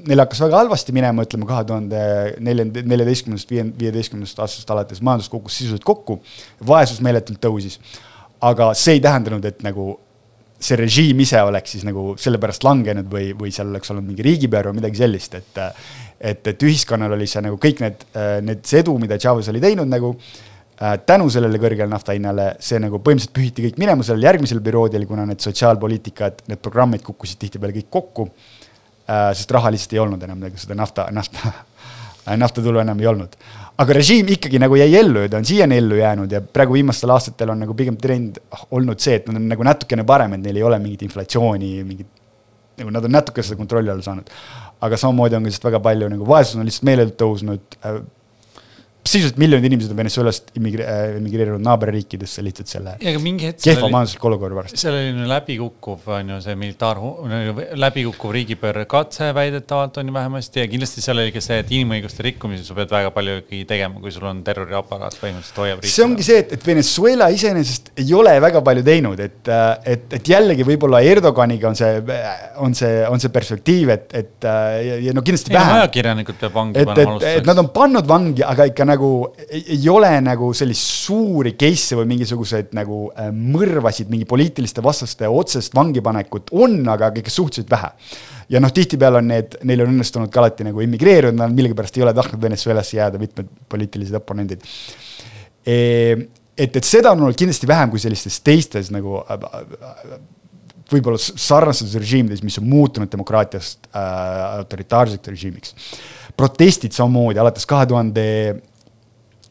S2: neil hakkas väga halvasti minema, ütleme kahe tuhande neljanda, neljateistkümnendast, viieteistkümnendast aastast alates majandus kukkus sisuliselt kokku, vaesus meeletult tõusis. aga see ei tähendanud, et nagu see režiim ise oleks siis nagu sellepärast langenud või, või seal oleks olnud mingi riigipea või midagi sellist, et et, et ühiskonnal oli see nagu kõik need, need see edu, mida Chavez oli teinud nagu äh, tänu sellele kõrgele nafta hinnale, see nagu põhimõtteliselt pühiti kõik minema sellel järgmisel perioodil, kuna need sotsiaalpoliitikad, need programmid kukkusid tihtipeale kõik kokku. Sest raha lihtsalt ei olnud enam nagu seda nafta, nafta, naftatulu enam ei olnud. aga režiim ikkagi nagu jäi ellu ja ta on siiani ellu jäänud ja praegu viimastel aastatel on nagu pigem trend olnud see, et nad on nagu natukene parem, et neil ei ole mingit inflatsiooni, mingit nagu nad on natuke seda kontrolli alla saanud. aga samamoodi on ka lihtsalt väga palju nagu vaesus on lihtsalt meeletult tõusnud äh,. Sisuliselt miljonid inimesed on Venezuelast immigre- äh, naaberriikidesse lihtsalt selle kehva majandusliku olukorra pärast.
S1: seal oli läbikukkuv, on ju see militaar, läbikukkuv riigipöörde katse väidetavalt on ju vähemasti ja kindlasti seal oli ka see, et inimõiguste rikkumisi sa pead väga palju ikkagi tegema, kui sul on terroriaparaat põhimõtteliselt hoiab riiki.
S2: see ongi see, et, et Venezuela iseenesest ei ole väga palju teinud, et, et, et jällegi võib-olla Erdoganiga on see, on see, on see perspektiiv, et, et ja, ja no kindlasti
S1: ei no
S2: vähem.
S1: ajakirjanikud peab vangi
S2: et,
S1: panema
S2: et nad on pannud vangi, aga ikka nagu ei, ei ole nagu sellist suuri case'e või mingisuguseid nagu äh, mõrvasid, mingi poliitiliste vastaste otsest vangipanekut on, aga ikka suhteliselt vähe. ja noh, tihtipeale on need, neil on õnnestunud ka alati nagu immigreeruda, nad millegipärast ei ole tahtnud Venezuelasse jääda, mitmed poliitilised oponendid. et, et seda on olnud kindlasti vähem kui sellistes teistes nagu äh, võib-olla s- sarnastes režiimides, mis on muutunud demokraatiast äh, autoritaarseks režiimiks. protestid samamoodi alates kahe tuhande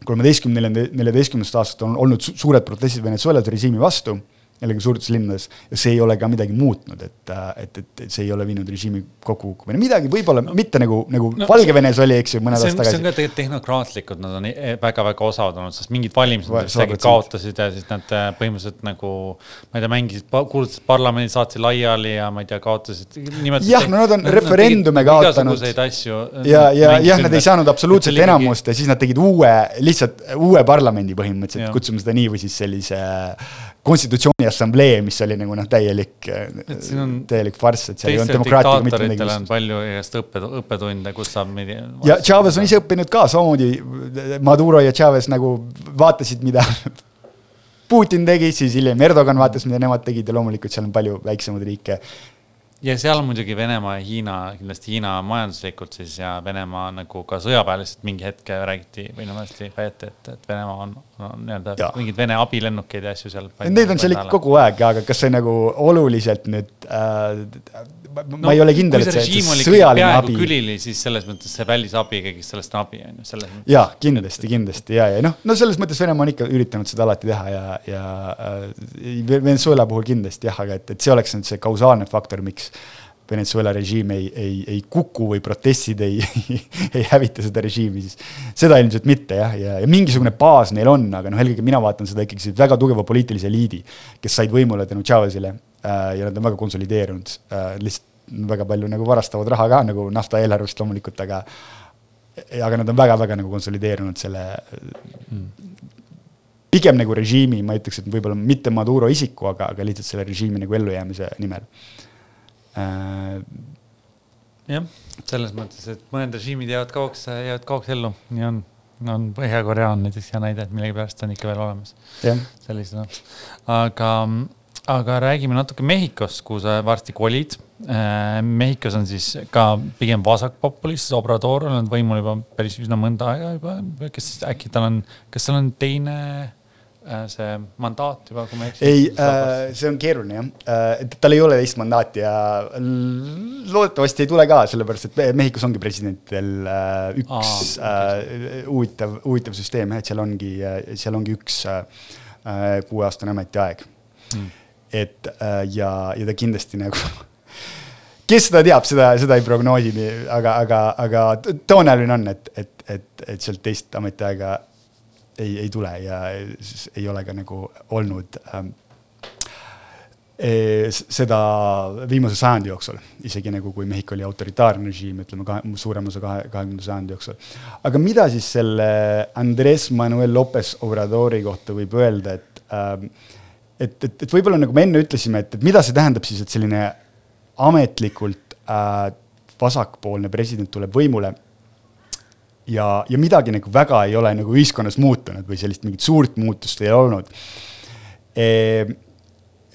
S2: kolmeteistkümne, neljateistkümnendast aastast on olnud su suured protestid Venezuelas režiimi vastu, jällegi suurtes linnades ja see ei ole ka midagi muutnud, et, et, et see ei ole viinud režiimi kokkukukkumine, midagi võib-olla mitte nagu, nagu
S1: No
S2: no, Valgevenes oli, eks ju, mõned aastad
S1: on, see on
S2: tagasi
S1: ka. tegelikult tehnokraatlikud, nad on väga-väga osavad olnud, sest mingid valimised
S2: Va-
S1: nad isegi kaotasid ja siis nad äh, põhimõtteliselt nagu, ma ei tea, mängisid, kuulutasid parlamendi, saatsid laiali ja ma ei tea, kaotasid.
S2: Jah, no nad on referendume kaotanud.
S1: igasuguseid asju.
S2: ja, ja jah, nad ei saanud absoluutselt enamust ja siis nad tegid uue, lihtsalt uue parlamendi põhimõtteliselt, kutsume seda nii või siis sellise konstitutsiooni assamblee, mis oli nagu noh, täielik täielik farss, et seal ei olnud demokraatiaga mitte midagi
S1: diktaatoritel on palju igast õppe, õppetunde, kus saab meid.
S2: ja Chavez on ise õppinud ka samamoodi, Maduro ja Chavez nagu vaatasid, mida (laughs) Putin tegi, siis hiljem Erdogan vaatas, mida nemad tegid ja loomulikult seal on palju väiksemaid riike
S1: ja seal muidugi Venemaa ja Hiina, kindlasti Hiina majanduslikult siis ja Venemaa nagu ka sõjaväeliselt mingi hetk räägiti või noh, hästi väeti, et, et Venemaa on, on nii-öelda mingeid Vene abilennukeid ja asju seal.
S2: Neid on seal ikka kogu aeg, aga kas see nagu oluliselt nüüd äh,, ma ei ole kindel, et see, see sõjaline abi.
S1: külili, siis selles mõttes see välisabi, kõigist sellest abi on ju, selles mõttes.
S2: jaa, kindlasti, kindlasti ja, ja noh, no selles mõttes Venemaa on ikka üritanud seda alati teha ja, ja äh, Venezuela puhul kindlasti jah, aga et, et see oleks nüüd see kausaalne faktor, miks Venezuela režiim ei, ei, ei kuku või protestid ei, (laughs) ei hävita seda režiimi, siis seda ilmselt mitte jah, ja, ja mingisugune baas neil on, aga noh, eelkõige mina vaatan seda ikkagi väga tugeva poliitilise eliidi, kes said võimule tänu Chavezile äh, ja nad on väga konsolideerunud äh,, lihtsalt väga palju nagu varastavad raha ka nagu nafta eelarvest loomulikult, aga aga nad on väga-väga nagu konsolideerunud selle pigem nagu režiimi, ma ütleks, et võib-olla mitte Maduro isiku, aga, aga lihtsalt selle režiimi nagu ellujäämise nimel.
S1: jah, selles mõttes, et mõned režiimid jäävad kauaks, jäävad kauaks ellu, nii on. on Põhja-Korea on näiteks hea näide, et millegipärast on ikka veel olemas
S2: jah,
S1: sellisena. aga, aga räägime natuke Mehhikost, kuhu sa varsti kolid. Mehhikos on siis ka pigem vasakpopulist, Obrador on olnud võimul juba päris üsna mõnda aega juba, kes äkki tal on, kas tal on teine äh, see mandaat juba, kui ma ei eksi?
S2: ei äh,, see on keeruline jah äh,, et tal ei ole teist mandaati ja loodetavasti ei tule ka, sellepärast et Mehhikos ongi presidentidel äh, üks
S1: Aa,
S2: äh, huvitav, huvitav süsteem et seal ongi, seal ongi üks äh, äh, kuueaastane ametiaeg
S1: Mm.
S2: et äh, ja, ja ta kindlasti nagu (laughs) kes seda teab, seda, seda ei prognoosi, aga, aga, aga tõenäoline on, et, et, et, et sealt teist ametiaega ei, ei tule ja siis ei ole ka nagu olnud ähm, s- seda viimase sajandi jooksul, isegi nagu kui Mehhiko oli autoritaarne režiim, ütleme kahe, suurema osa kahe, kahekümnenda sajandi jooksul. aga mida siis selle Andres Manuel Lopez Obradori kohta võib öelda, et ähm, et, et, et võib-olla nagu me enne ütlesime, et, et mida see tähendab siis, et selline ametlikult äh, vasakpoolne president tuleb võimule ja, ja midagi nagu väga ei ole nagu ühiskonnas muutunud või sellist mingit suurt muutust ei olnud e,.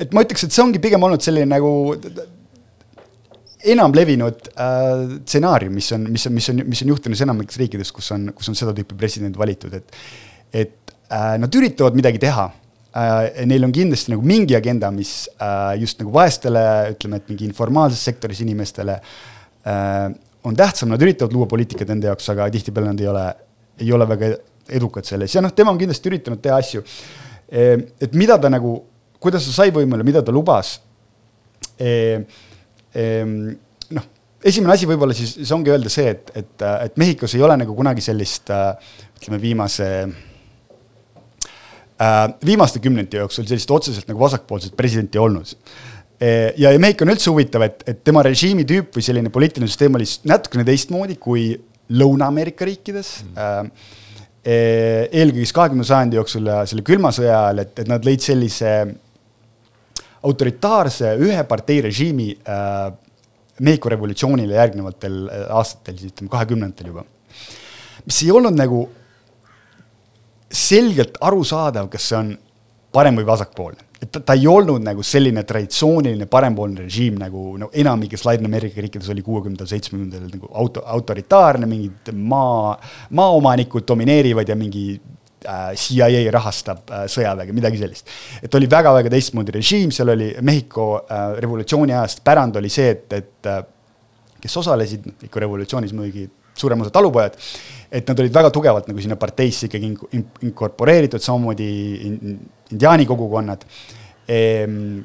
S2: et ma ütleks, et see ongi pigem olnud selline nagu enamlevinud äh, stsenaarium, mis on, mis on, mis on, mis on juhtunud enamikes riikides, kus on, kus on seda tüüpi president valitud, et, et äh, nad üritavad midagi teha äh,. Neil on kindlasti nagu mingi agenda, mis äh, just nagu vaestele, ütleme, et mingi informaalses sektoris inimestele äh, on tähtsam, nad üritavad luua poliitikat enda jaoks, aga tihtipeale nad ei ole, ei ole väga edukad selles ja noh, tema on kindlasti üritanud teha asju. et mida ta nagu, kuidas ta sai võimule, mida ta lubas Ehm, noh, esimene asi võib-olla siis, siis ongi öelda see, et, et, et Mehhikos ei ole nagu kunagi sellist ütleme, viimase äh, viimaste kümnendite jooksul sellist otseselt nagu vasakpoolset presidenti olnud. Ja, ja Mehhiko on üldse huvitav, et, et tema režiimi tüüp või selline poliitiline süsteem oli natukene teistmoodi kui Lõuna-Ameerika riikides mm.. eelkõige siis kahekümnenda sajandi jooksul ja selle külma sõja ajal, et, et nad lõid sellise autoritaarse ühe partei režiimi äh, Mehhiko revolutsioonile järgnevatel aastatel, siis ütleme kahekümnendatel juba. mis ei olnud nagu selgelt arusaadav, kas see on parem või vasakpoolne. Et ta, ta ei olnud nagu selline traditsiooniline parempoolne režiim nagu no enamikes Ladina-Ameerika riikides oli kuuekümnendatel, seitsmekümnendatel nagu auto, autoritaarne, mingid maa, maaomanikud domineerivad ja mingi Äh, CIA rahastab äh, sõjaväge, midagi sellist. et oli väga-väga teistmoodi režiim, seal oli Mehhiko äh, revolutsiooni ajast pärand oli see, et, et kes osalesid ikka revolutsioonis muidugi suurem osa talupojad, et nad olid väga tugevalt nagu sinna parteisse ikkagi inkorporeeritud, samamoodi indiaani kogukonnad. Ehm,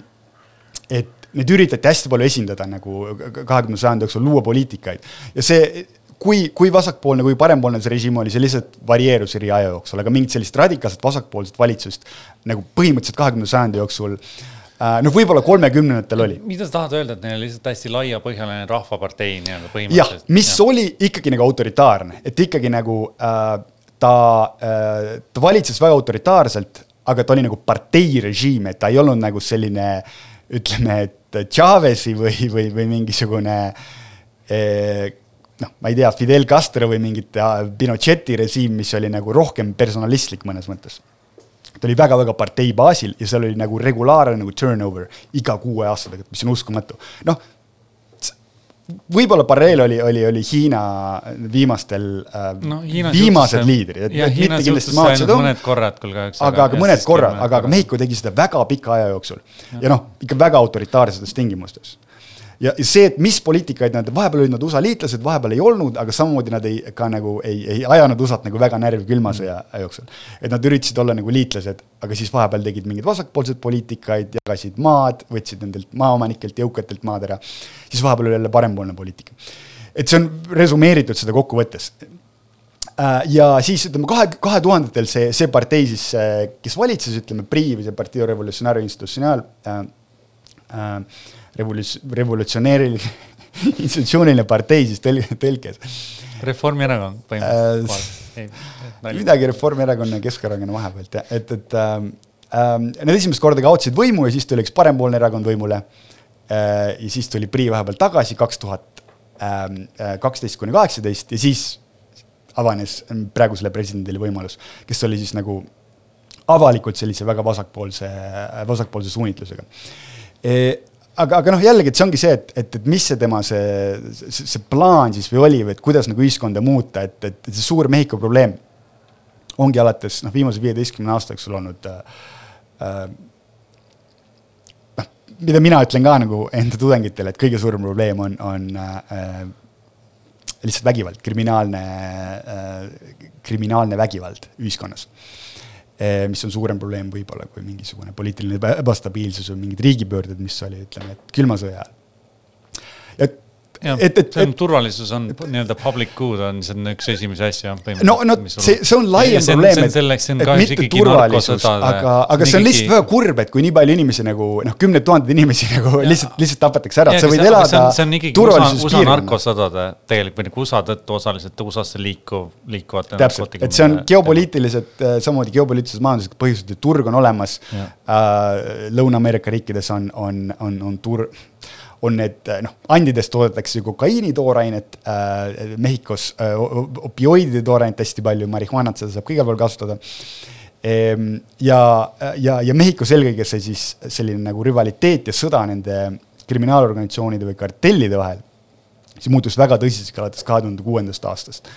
S2: et neid üritati hästi palju esindada nagu kahekümnenda sajandi jooksul, luua poliitikaid ja see kui, kui vasakpoolne, kui parempoolne see režiim oli, see lihtsalt varieerus eri aja jooksul, aga mingit sellist radikaalset vasakpoolset valitsust nagu põhimõtteliselt kahekümnenda sajandi jooksul äh, noh, võib-olla kolmekümnendatel oli.
S1: mida sa tahad öelda, et neil oli lihtsalt hästi laiapõhjaline rahvapartei nii-öelda
S2: põhimõtteliselt? jah, mis ja. oli ikkagi nagu autoritaarne, et ikkagi nagu äh, ta äh,, ta valitses väga autoritaarselt, aga ta oli nagu parteirežiim, et ta ei olnud nagu selline ütleme, et Chavez'i või, või, või mingisugune äh, noh, ma ei tea, Fidel Castro või mingit Pinocheti režiim, mis oli nagu rohkem personalistlik mõnes mõttes. Ta oli väga-väga partei baasil ja seal oli nagu regulaarne nagu turnover iga kuue aasta tagant, mis on uskumatu. noh, võib-olla paralleel oli, oli, oli Hiina viimastel äh, no, Hiina viimased suhtes, liidrid.
S1: jah, Hiina suhtes ainult mõned korrad küll kahjuks.
S2: aga, aga mõned korrad, aga, aga Mehhiko tegi seda väga pika aja jooksul ja, ja noh, ikka väga autoritaarsetes tingimustes ja see, et mis poliitikaid nad, vahepeal olid nad USA liitlased, vahepeal ei olnud, aga samamoodi nad ei, ka nagu ei, ei ajanud USA-t nagu väga närvi külma sõja jooksul. et nad üritasid olla nagu liitlased, aga siis vahepeal tegid mingeid vasakpoolseid poliitikaid, jagasid maad, võtsid nendelt maaomanikelt, jõukatelt maad ära. siis vahepeal oli jälle parempoolne poliitika. et see on resümeeritud seda kokkuvõttes äh, ja siis ütleme kahe, kahe tuhandetel see, see partei siis, kes valitses, ütleme, PRI või see Partito Revolucionario Institucional äh,. Äh, revoluts-, revolutsioneeriline (laughs) institutsiooniline partei siis tõl-, tõlkes.
S1: Reformierakond põhimõtteliselt
S2: äh,. midagi Reformierakonna ja Keskerakonna vahepealt jah, et, et ähm, ähm, nad esimest korda kaotasid võimu ja siis tuli üks parempoolne erakond võimule äh,. ja siis tuli PRI vahepeal tagasi kaks tuhat ähm, äh, kaksteist kuni kaheksateist ja siis avanes praegusele presidendile võimalus, kes oli siis nagu avalikult sellise väga vasakpoolse, vasakpoolse suunitlusega e aga, aga noh, jällegi, et see ongi see, et, et, et mis see tema see, see, see plaan siis või oli või et kuidas nagu ühiskonda muuta, et, et, et see suur Mehhiko probleem ongi alates noh, viimase viieteistkümne aasta jooksul olnud äh, äh, noh, mida mina ütlen ka nagu enda tudengitele, et kõige suurem probleem on, on äh, lihtsalt vägivald, kriminaalne äh,, kriminaalne vägivald ühiskonnas mis on suurem probleem võib-olla kui mingisugune poliitiline ebastabiilsus või mingid riigipöörded, mis oli, ütleme, et külma sõja ajal. Et
S1: et, see on turvalisus on nii-öelda public good on, see on üks esimesi asju.
S2: no, no see, see on laiem see, probleem, et, et mitte turvalisus, aga, aga see on lihtsalt väga kurb, et kui nii palju inimesi nagu noh, kümneid tuhandeid inimesi (laughs) nagu ja. lihtsalt, lihtsalt tapetakse ära, et sa võid
S1: see,
S2: elada
S1: see on ikkagi USA, USA narkosõdade tegelikult või nagu USA tõttu osaliselt USA-sse liikuv, liikuvate.
S2: täpselt, et see on geopoliitilised, äh, samamoodi geopoliitilised majanduslikud põhjused, et turg on olemas. Äh, Lõuna-Ameerika riikides on, on, on, on tur-, on need noh, andidest toodetakse kokaiini toorainet äh,, Mehhikos äh, opioidide toorainet hästi palju, marihuanat, seda saab kõige palju kasutada ehm,. ja, ja, ja Mehhikos eelkõige see siis selline nagu rivaliteet ja sõda nende kriminaalorganisatsioonide või kartellide vahel see muutus väga tõsiseks alates kahe tuhande kuuendast aastast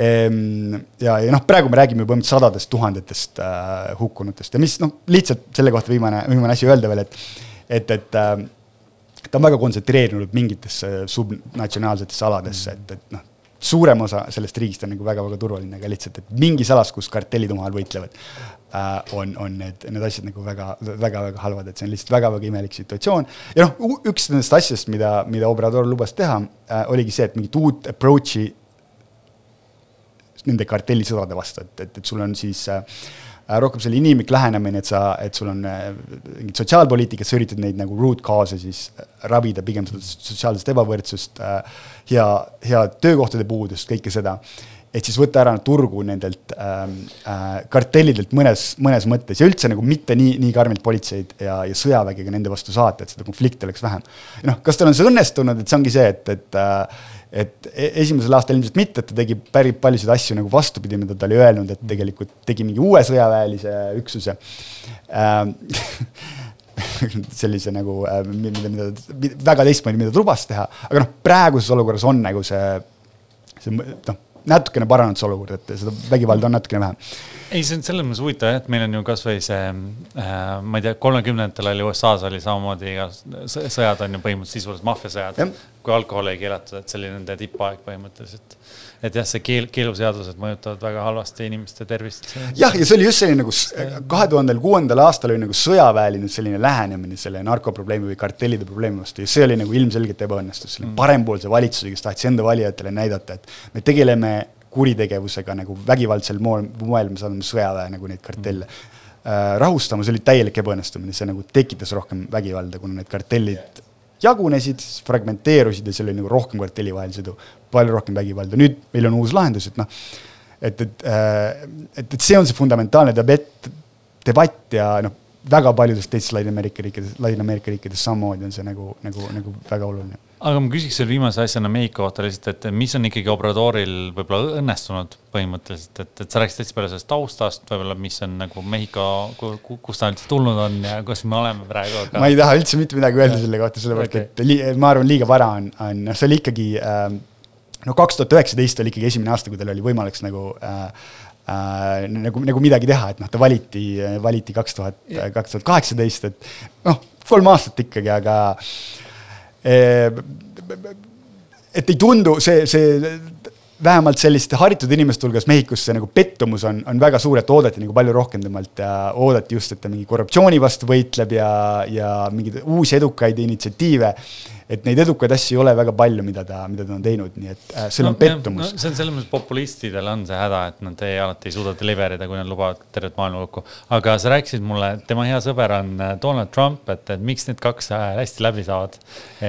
S2: Ehm, ja, ja noh, praegu me räägime põhimõtteliselt sadadest tuhandetest äh, hukkunutest ja mis noh, lihtsalt selle kohta viimane, viimane asi öelda veel, et, et, et äh, ta on väga kontsentreerunud mingitesse subnatsionaalsetesse aladesse, et, et noh, suurem osa sellest riigist on nagu väga-väga turvaline, aga lihtsalt, et mingis alas, kus kartellid omavahel võitlevad äh,, on, on need, need asjad nagu väga, väga-väga halvad, et see on lihtsalt väga-väga imelik situatsioon. ja noh, üks nendest asjadest, mida, mida Obrador lubas teha äh,, oligi see, et mingit uut approach'i nende kartellisõdade vastu, et, et, et sul on siis äh, rohkem selline inimlik lähenemine, et sa, et sul on äh, mingit sotsiaalpoliitikat, sa üritad neid nagu root cause siis äh, ravida, pigem seda sotsiaalset ebavõrdsust äh,, hea, head töökohtade puudust, kõike seda. et siis võtta ära turgu nendelt ähm, äh, kartellidelt mõnes, mõnes mõttes ja üldse nagu mitte nii, nii karmilt politseid ja, ja sõjaväge ka nende vastu saata, et seda konflikti oleks vähem. noh, kas tal on see õnnestunud, et see ongi see, et, et äh, et e-, esimesel aastal ilmselt mitte, et ta tegi päris paljusid asju nagu vastupidi, mida ta oli öelnud, et tegelikult tegi mingi uue sõjaväelise üksuse. Ähm, (laughs) sellise nagu, mida, mida väga teistmoodi, mida ta lubas teha, aga noh, praeguses olukorras on nagu see, see noh, natukene paranenud see olukord, et seda vägivalda on natukene vähem
S1: ei, see on selles mõttes huvitav jah, et meil on ju kasvõi see äh,, ma ei tea, kolmekümnendatel oli USA-s oli samamoodi iga sõjad on ju põhimõtteliselt sisuliselt maffiasõjad. kui alkoholi ei keelatud, et see oli nende tippaeg põhimõtteliselt. Et jah, see keel, keeluseadused mõjutavad väga halvasti inimeste tervist.
S2: jah, ja see oli just selline nagu kahe tuhandel kuuendal aastal oli nagu sõjaväeline selline lähenemine selle narkoprobleemi või kartellide probleemi vastu ja see oli nagu ilmselgelt ebaõnnestus, selle mm. parempoolse valitsuse, kes tahtis enda valijatele näidata, et me tegeleme kuritegevusega nagu vägivaldsel moel, moel me saadame sõjaväe nagu neid kartelle äh, rahustama, see oli täielik ebaõnnestumine, see nagu tekitas rohkem vägivalda, kuna need kartellid jagunesid, fragmenteerusid ja seal oli nagu rohkem kartelli vahel sõdu, palju rohkem vägivalda, nüüd meil on uus lahendus, et noh, et, et äh,, et, et see on see fundamentaalne debatt, debatt ja noh, väga paljudes teistes Ladina-Ameerika riikides, Ladina-Ameerika riikides samamoodi on see nagu, nagu, nagu väga oluline
S1: aga ma küsiks selle viimase asjana Mehhiko kohta lihtsalt, et mis on ikkagi Obradoril võib-olla õnnestunud põhimõtteliselt, et, et sa rääkisid hästi palju sellest taustast, võib-olla, mis on nagu Mehhiko, kust ta üldse tulnud on ja kus me oleme praegu aga....
S2: ma ei taha üldse mitte midagi öelda selle kohta, sellepärast okay. et li, ma arvan, liiga vara on, on, noh, see oli ikkagi äh, no kaks tuhat üheksateist oli ikkagi esimene aasta, kui tal oli võimalik nagu äh, äh, nagu, nagu midagi teha, et noh, ta valiti, valiti kaks tuhat, kaks tuhat kaheksateist, et noh, kolm aastat ikkagi, aga Ehm, et ei tundu see, see vähemalt selliste haritud inimeste hulgas Mehhikos see nagu pettumus on, on väga suur, et oodati nagu palju rohkem temalt ja oodati just, et ta mingi korruptsiooni vastu võitleb ja, ja mingeid uusi edukaid initsiatiive et neid edukaid asju ei ole väga palju, mida ta, mida ta on teinud, nii et äh, see no, on pettumus
S1: no,. see on selles mõttes populistidel on see häda, et nad ei, alati ei suuda deliver ida, kui nad lubavad tervet maailma kokku. aga sa rääkisid mulle, tema hea sõber on äh, Donald Trump, et, et miks need kaks äh, hästi läbi saavad.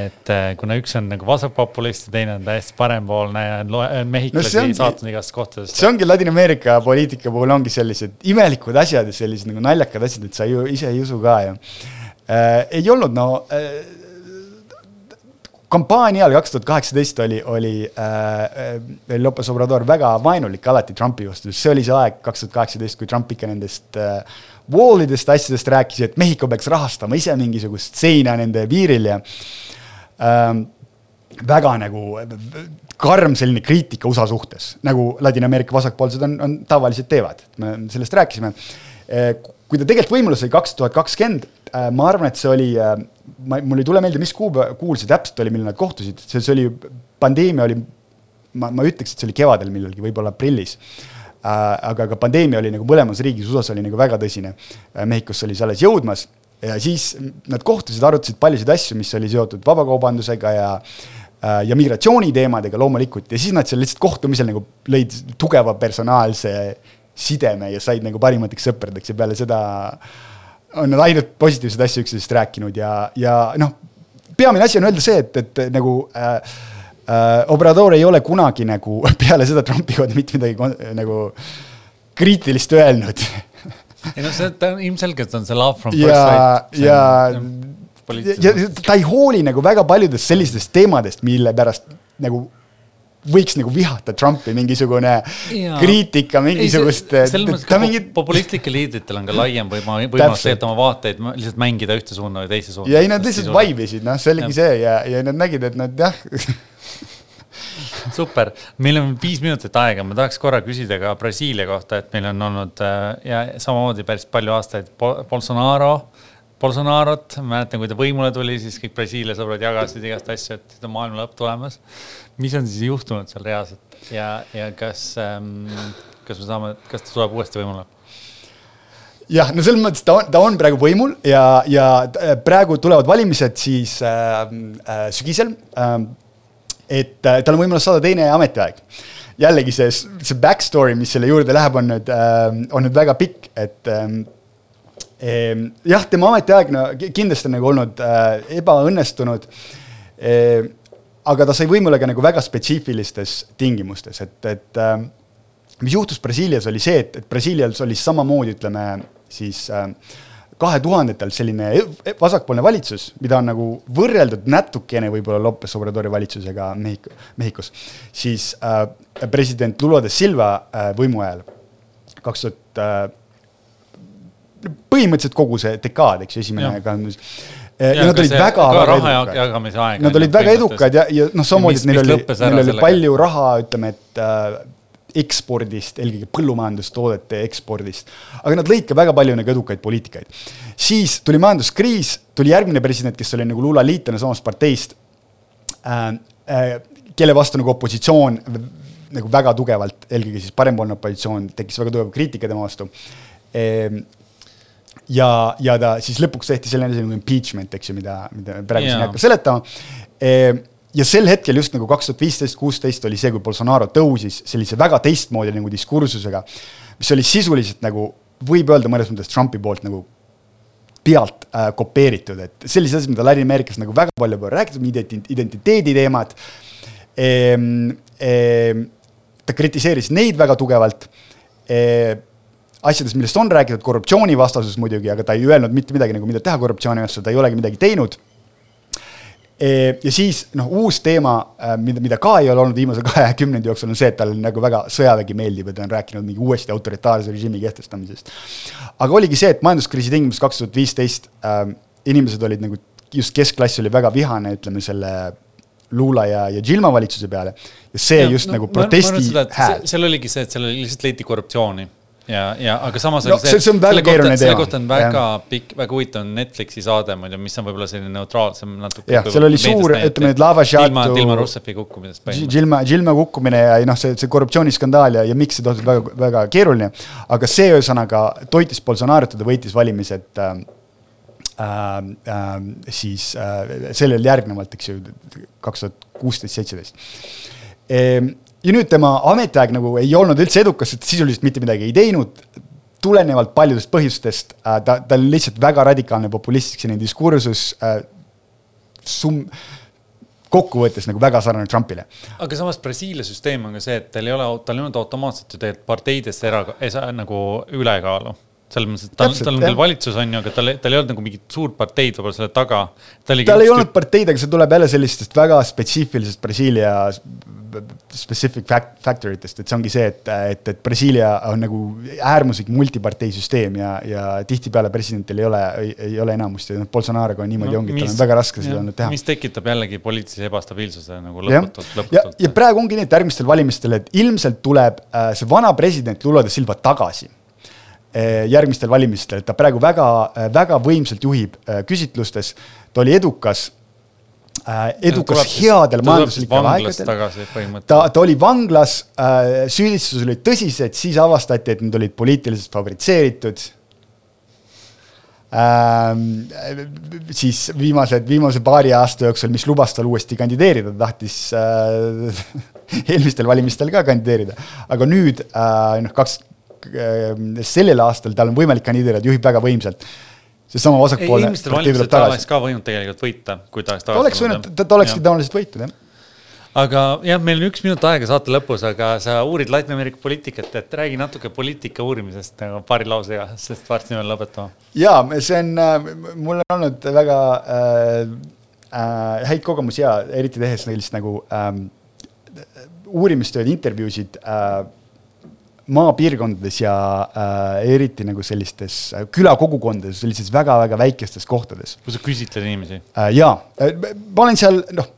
S1: et äh, kuna üks on nagu vasakpopulist ja teine on täiesti parempoolne ja on mehhiklasi no saatnud igast kohtadest.
S2: see ongi Ladina-Ameerika poliitika puhul ongi sellised imelikud asjad ja sellised nagu naljakad asjad, et sa ju ise ei usu ka ju äh,. ei olnud, no äh, kampaania ajal kaks tuhat kaheksateist oli, oli äh, Lopez Obrador väga vaenulik alati Trumpi vastu, see oli see aeg, kaks tuhat kaheksateist, kui Trump ikka nendest äh, wall'idest asjadest rääkis, et Mehhiko peaks rahastama ise mingisugust seina nende piiril ja äh, väga nagu karm selline kriitika USA suhtes, nagu Ladina-Ameerika vasakpoolsed on, on tavaliselt teevad, me sellest rääkisime. äh, kui ta tegelikult võimule sai kaks tuhat kakskümmend, äh, ma arvan, et see oli, äh, ma, mul ei tule meelde, mis kuupäev, kuul see täpselt oli, millal nad kohtusid, see, see oli, pandeemia oli, ma, ma ütleks, et see oli kevadel millalgi, võib-olla aprillis. Äh,. aga, aga pandeemia oli nagu mõlemas riigis, USA-s oli nagu väga tõsine. Äh,, Mehhikos oli see alles jõudmas. Ja siis nad kohtusid, arutasid paljusid asju, mis oli seotud vabakaubandusega ja äh, ja migratsiooniteemadega loomulikult. Ja siis nad seal lihtsalt kohtumisel nagu lõid tugeva personaalse sideme ja said nagu parimateks sõpradeks ja peale seda on nad ainult positiivseid asju üksteisest rääkinud ja, ja noh, peamine asi on öelda see, et, et nagu äh, äh, Obrador ei ole kunagi nagu (laughs) peale seda Trumpi kohta mitte midagi nagu kriitilist öelnud (laughs)
S1: ei noh, see, ta ilmselgelt on see love from
S2: first sight. ja, ja, ja ta ei hooli nagu väga paljudest sellistest teemadest, mille pärast nagu võiks nagu vihata Trumpi mingisugune ja. kriitika mingisugust.
S1: ka mingi... populistlikel liidritel on ka laiem võimalus tegelikult oma vaateid lihtsalt mängida ühte suunda või teise suunda.
S2: ja ei, nad lihtsalt vaibisid, noh, see oligi see ja, ja nad nägid, et nad jah (laughs)
S1: super, meil on viis minutit aega, ma tahaks korra küsida ka Brasiilia kohta, et meil on olnud äh, ja samamoodi päris palju aastaid Bo- Bolsonaro, Bolsonarot, mäletan, kui ta võimule tuli, siis kõik Brasiilia sõbrad jagasid igast asju, et on maailma lõpp tulemas. Mis on siis juhtunud seal reaalselt ja, ja kas ähm,, kas me saame, kas ta tuleb uuesti võimule?
S2: jah, no selles mõttes ta on, ta on praegu võimul ja, ja äh, praegu tulevad valimised siis äh, äh, sügisel äh,. et äh, tal on võimalus saada teine ametiaeg. jällegi see, see backstory, mis selle juurde läheb, on nüüd äh,, on nüüd väga pikk, et äh, eh, jah, tema ametiaeg no ki- kindlasti on nagu olnud äh, ebaõnnestunud eh,. Aga ta sai võimule ka nagu väga spetsiifilistes tingimustes, et, et äh, mis juhtus Brasiilias, oli see, et, et Brasiilias oli samamoodi, ütleme siis kahe tuhandetel selline e- vasakpoolne valitsus, mida on nagu võrreldud natukene võib-olla Lopez Obradori valitsusega Mehhiko, Mehhikos, siis äh, president Lula de Silva äh, võimu ajal kaks tuhat äh, põhimõtteliselt kogu see dekaad, eks ju, esimene kahekümnes. Ja nad olid väga, väga edukad. Nad olid väga edukad ja, ja noh, samamoodi, et neil oli, neil oli palju raha, ütleme, et äh, ekspordist, eelkõige põllumajandustoodete ekspordist. aga nad lõid ka väga palju nagu edukaid poliitikaid. siis tuli majanduskriis, tuli järgmine president, kes oli nagu Lula liitlane samast parteist äh,. Äh, kelle vastu nagu opositsioon nagu väga tugevalt, eelkõige siis parempoolne opositsioon tekkis väga tugev kriitika tema vastu ehm, ja, ja ta siis lõpuks tehti selline asi nagu impeachment, eks ju, mida, mida praegu siin ei hakka seletama. ja sel hetkel just nagu kaks tuhat viisteist, kuusteist oli see, kui Bolsonaro tõusis sellise väga teistmoodi nagu diskursusega, mis oli sisuliselt nagu, võib öelda mõnes mõttes Trumpi poolt nagu pealt äh, kopeeritud, et sellised asjad, mida Ladina-Ameerikas nagu väga palju pole räägitud, identi- identiteedi teemad ehm,. Ehm, ta kritiseeris neid väga tugevalt ehm, asjadest, millest on räägitud, korruptsioonivastasus muidugi, aga ta ei öelnud mitte midagi nagu, mida teha korruptsiooni vastu, ta ei olegi midagi teinud. ja siis noh, uus teema, mida, mida ka ei ole olnud viimase (laughs) kahe kümnendi jooksul, on see, et talle nagu väga sõjavägi meeldib ja ta on rääkinud mingi uuesti autoritaarse režiimi kehtestamisest. aga oligi see, et majanduskriisi tingimustes kaks tuhat viisteist äh, inimesed olid nagu, just keskklass oli väga vihane, ütleme selle Lula ja, ja Gilma valitsuse peale ja see ja, just no, nagu protesti hääl.
S1: seal oligi see, et seal lihtsalt leiti korruptsiooni ja, ja aga samas
S2: No see- see on väga
S1: selle
S2: keeruline
S1: selle
S2: teema.
S1: kohta on väga pikk, väga huvitav Netflixi saade muidu, mis on võib-olla selline neutraalsem natuke.
S2: Jah, seal oli suur, ütleme, need Lava Jato-
S1: ilma, ilma Russefi kukkumisest põhimõtteliselt.
S2: Gilma, Gilma kukkumine ja noh, see, see korruptsiooniskandaal ja, ja miks see tohutult väga, väga keeruline. aga see ühesõnaga toitis Bolsonaro't ja ta võitis valimised äh, äh, äh, siis äh, sellele järgnevalt, eks ju, kaks tuhat kuusteist, seitseteist. Ja nüüd tema ametiaeg nagu ei olnud üldse edukas, et sisuliselt mitte midagi ei teinud tulenevalt paljudest põhjustest äh, ta, ta on lihtsalt väga radikaalne populistlik selline diskursus äh,. sum-, kokkuvõttes nagu väga sarnane Trumpile.
S1: aga samas Brasiilia süsteem on ka see, et tal ei ole, tal ei olnud automaatselt ju tegelikult parteidesse era-, nagu ülekaalu. selles mõttes, et tal, tal on küll valitsus on ju, aga tal, tal ei olnud nagu mingit suurt parteid võib-olla selle taga.
S2: tal ei olnud parteid, aga see tuleb jälle sellistest väga spetsiifilisest Brasiilia specific fact, factor itest, et see ongi see, et, et, et Brasiilia on nagu äärmuslik multiparteisüsteem ja, ja tihtipeale presidentil ei ole, ei ole enamust ja noh, Bolsonaroga on niimoodi no, ongi, et tal on väga raske seda olnud teha.
S1: mis tekitab jällegi poliitilise ebastabiilsuse nagu lõputult,
S2: ja,
S1: lõputult.
S2: ja praegu ongi nii, et järgmistel valimistel, et ilmselt tuleb äh, see vana president Lula de Silva tagasi äh, järgmistel valimistel, et ta praegu väga äh,, väga võimsalt juhib äh, küsitlustes, ta oli edukas edukas headel majanduslikel aegadel. ta, ta oli vanglas äh,, süüdistused olid tõsised, siis avastati, et need olid poliitiliselt fabritseeritud ähm,. siis viimased, viimase paari aasta jooksul, mis lubas tal uuesti kandideerida, ta tahtis äh, (laughs) eelmistel valimistel ka kandideerida, aga nüüd äh, noh, kaks äh,, sellel aastal tal on võimalik kandideerida, juhib väga võimsalt. Seesama vasakpoolne tuleb
S1: valimistel ta
S2: tagasi
S1: oleks. ka võinud tegelikult võita, kui ta oleks
S2: ta oleks võinud, ta, ta olekski tõenäoliselt võitnud jah
S1: aga jah, meil on üks minut aega saate lõpus, aga sa uurid Ladina-Ameerika poliitikat, et räägi natuke poliitika uurimisest nagu paari lausega, sest varsti me lõpetame.
S2: ja see on, mul on olnud väga äh, äh, häid kogemusi ja eriti tehes sellist nagu ähm, uurimistööd, intervjuusid äh, maapiirkondades ja äh, eriti nagu sellistes äh, külakogukondades, sellistes väga-väga väikestes kohtades
S1: kui sa küsitled inimesi,
S2: äh,. ja äh, ma olen seal, noh,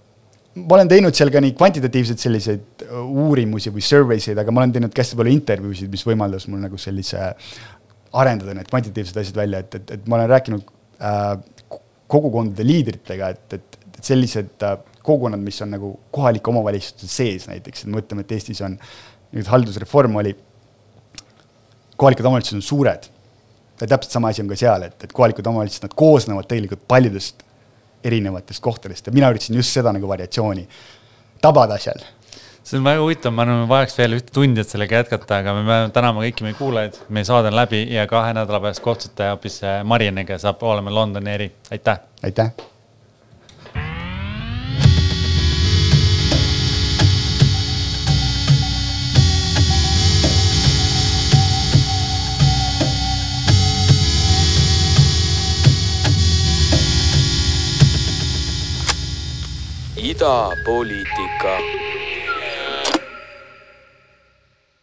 S2: ma olen teinud seal ka nii kvantitatiivseid selliseid äh, uurimusi või survey sid, aga ma olen teinud ka hästi palju intervjuusid, mis võimaldas mul nagu sellise arendada need kvantitatiivsed asjad välja, et, et, et ma olen rääkinud äh, kogukondade liidritega, et, et, et sellised äh, kogukonnad, mis on nagu kohalike omavalitsuste sees näiteks, et mõtleme, et Eestis on nüüd haldusreform oli, kohalikud omavalitsused on suured. ja täpselt sama asi on ka seal, et, et kohalikud omavalitsused, nad koosnevad tegelikult paljudest erinevatest kohtadest ja mina üritasin just seda nagu variatsiooni tabada seal
S1: see on väga huvitav, ma arvan, me vajaks veel ühte tundi, et sellega jätkata, aga me peame tänama kõiki meie kuulajaid, meie saade on läbi ja kahe nädala pärast kohtute hoopis äh, Marianiga saab olema Londoni eri, aitäh.
S2: aitäh.
S4: Idapoliitika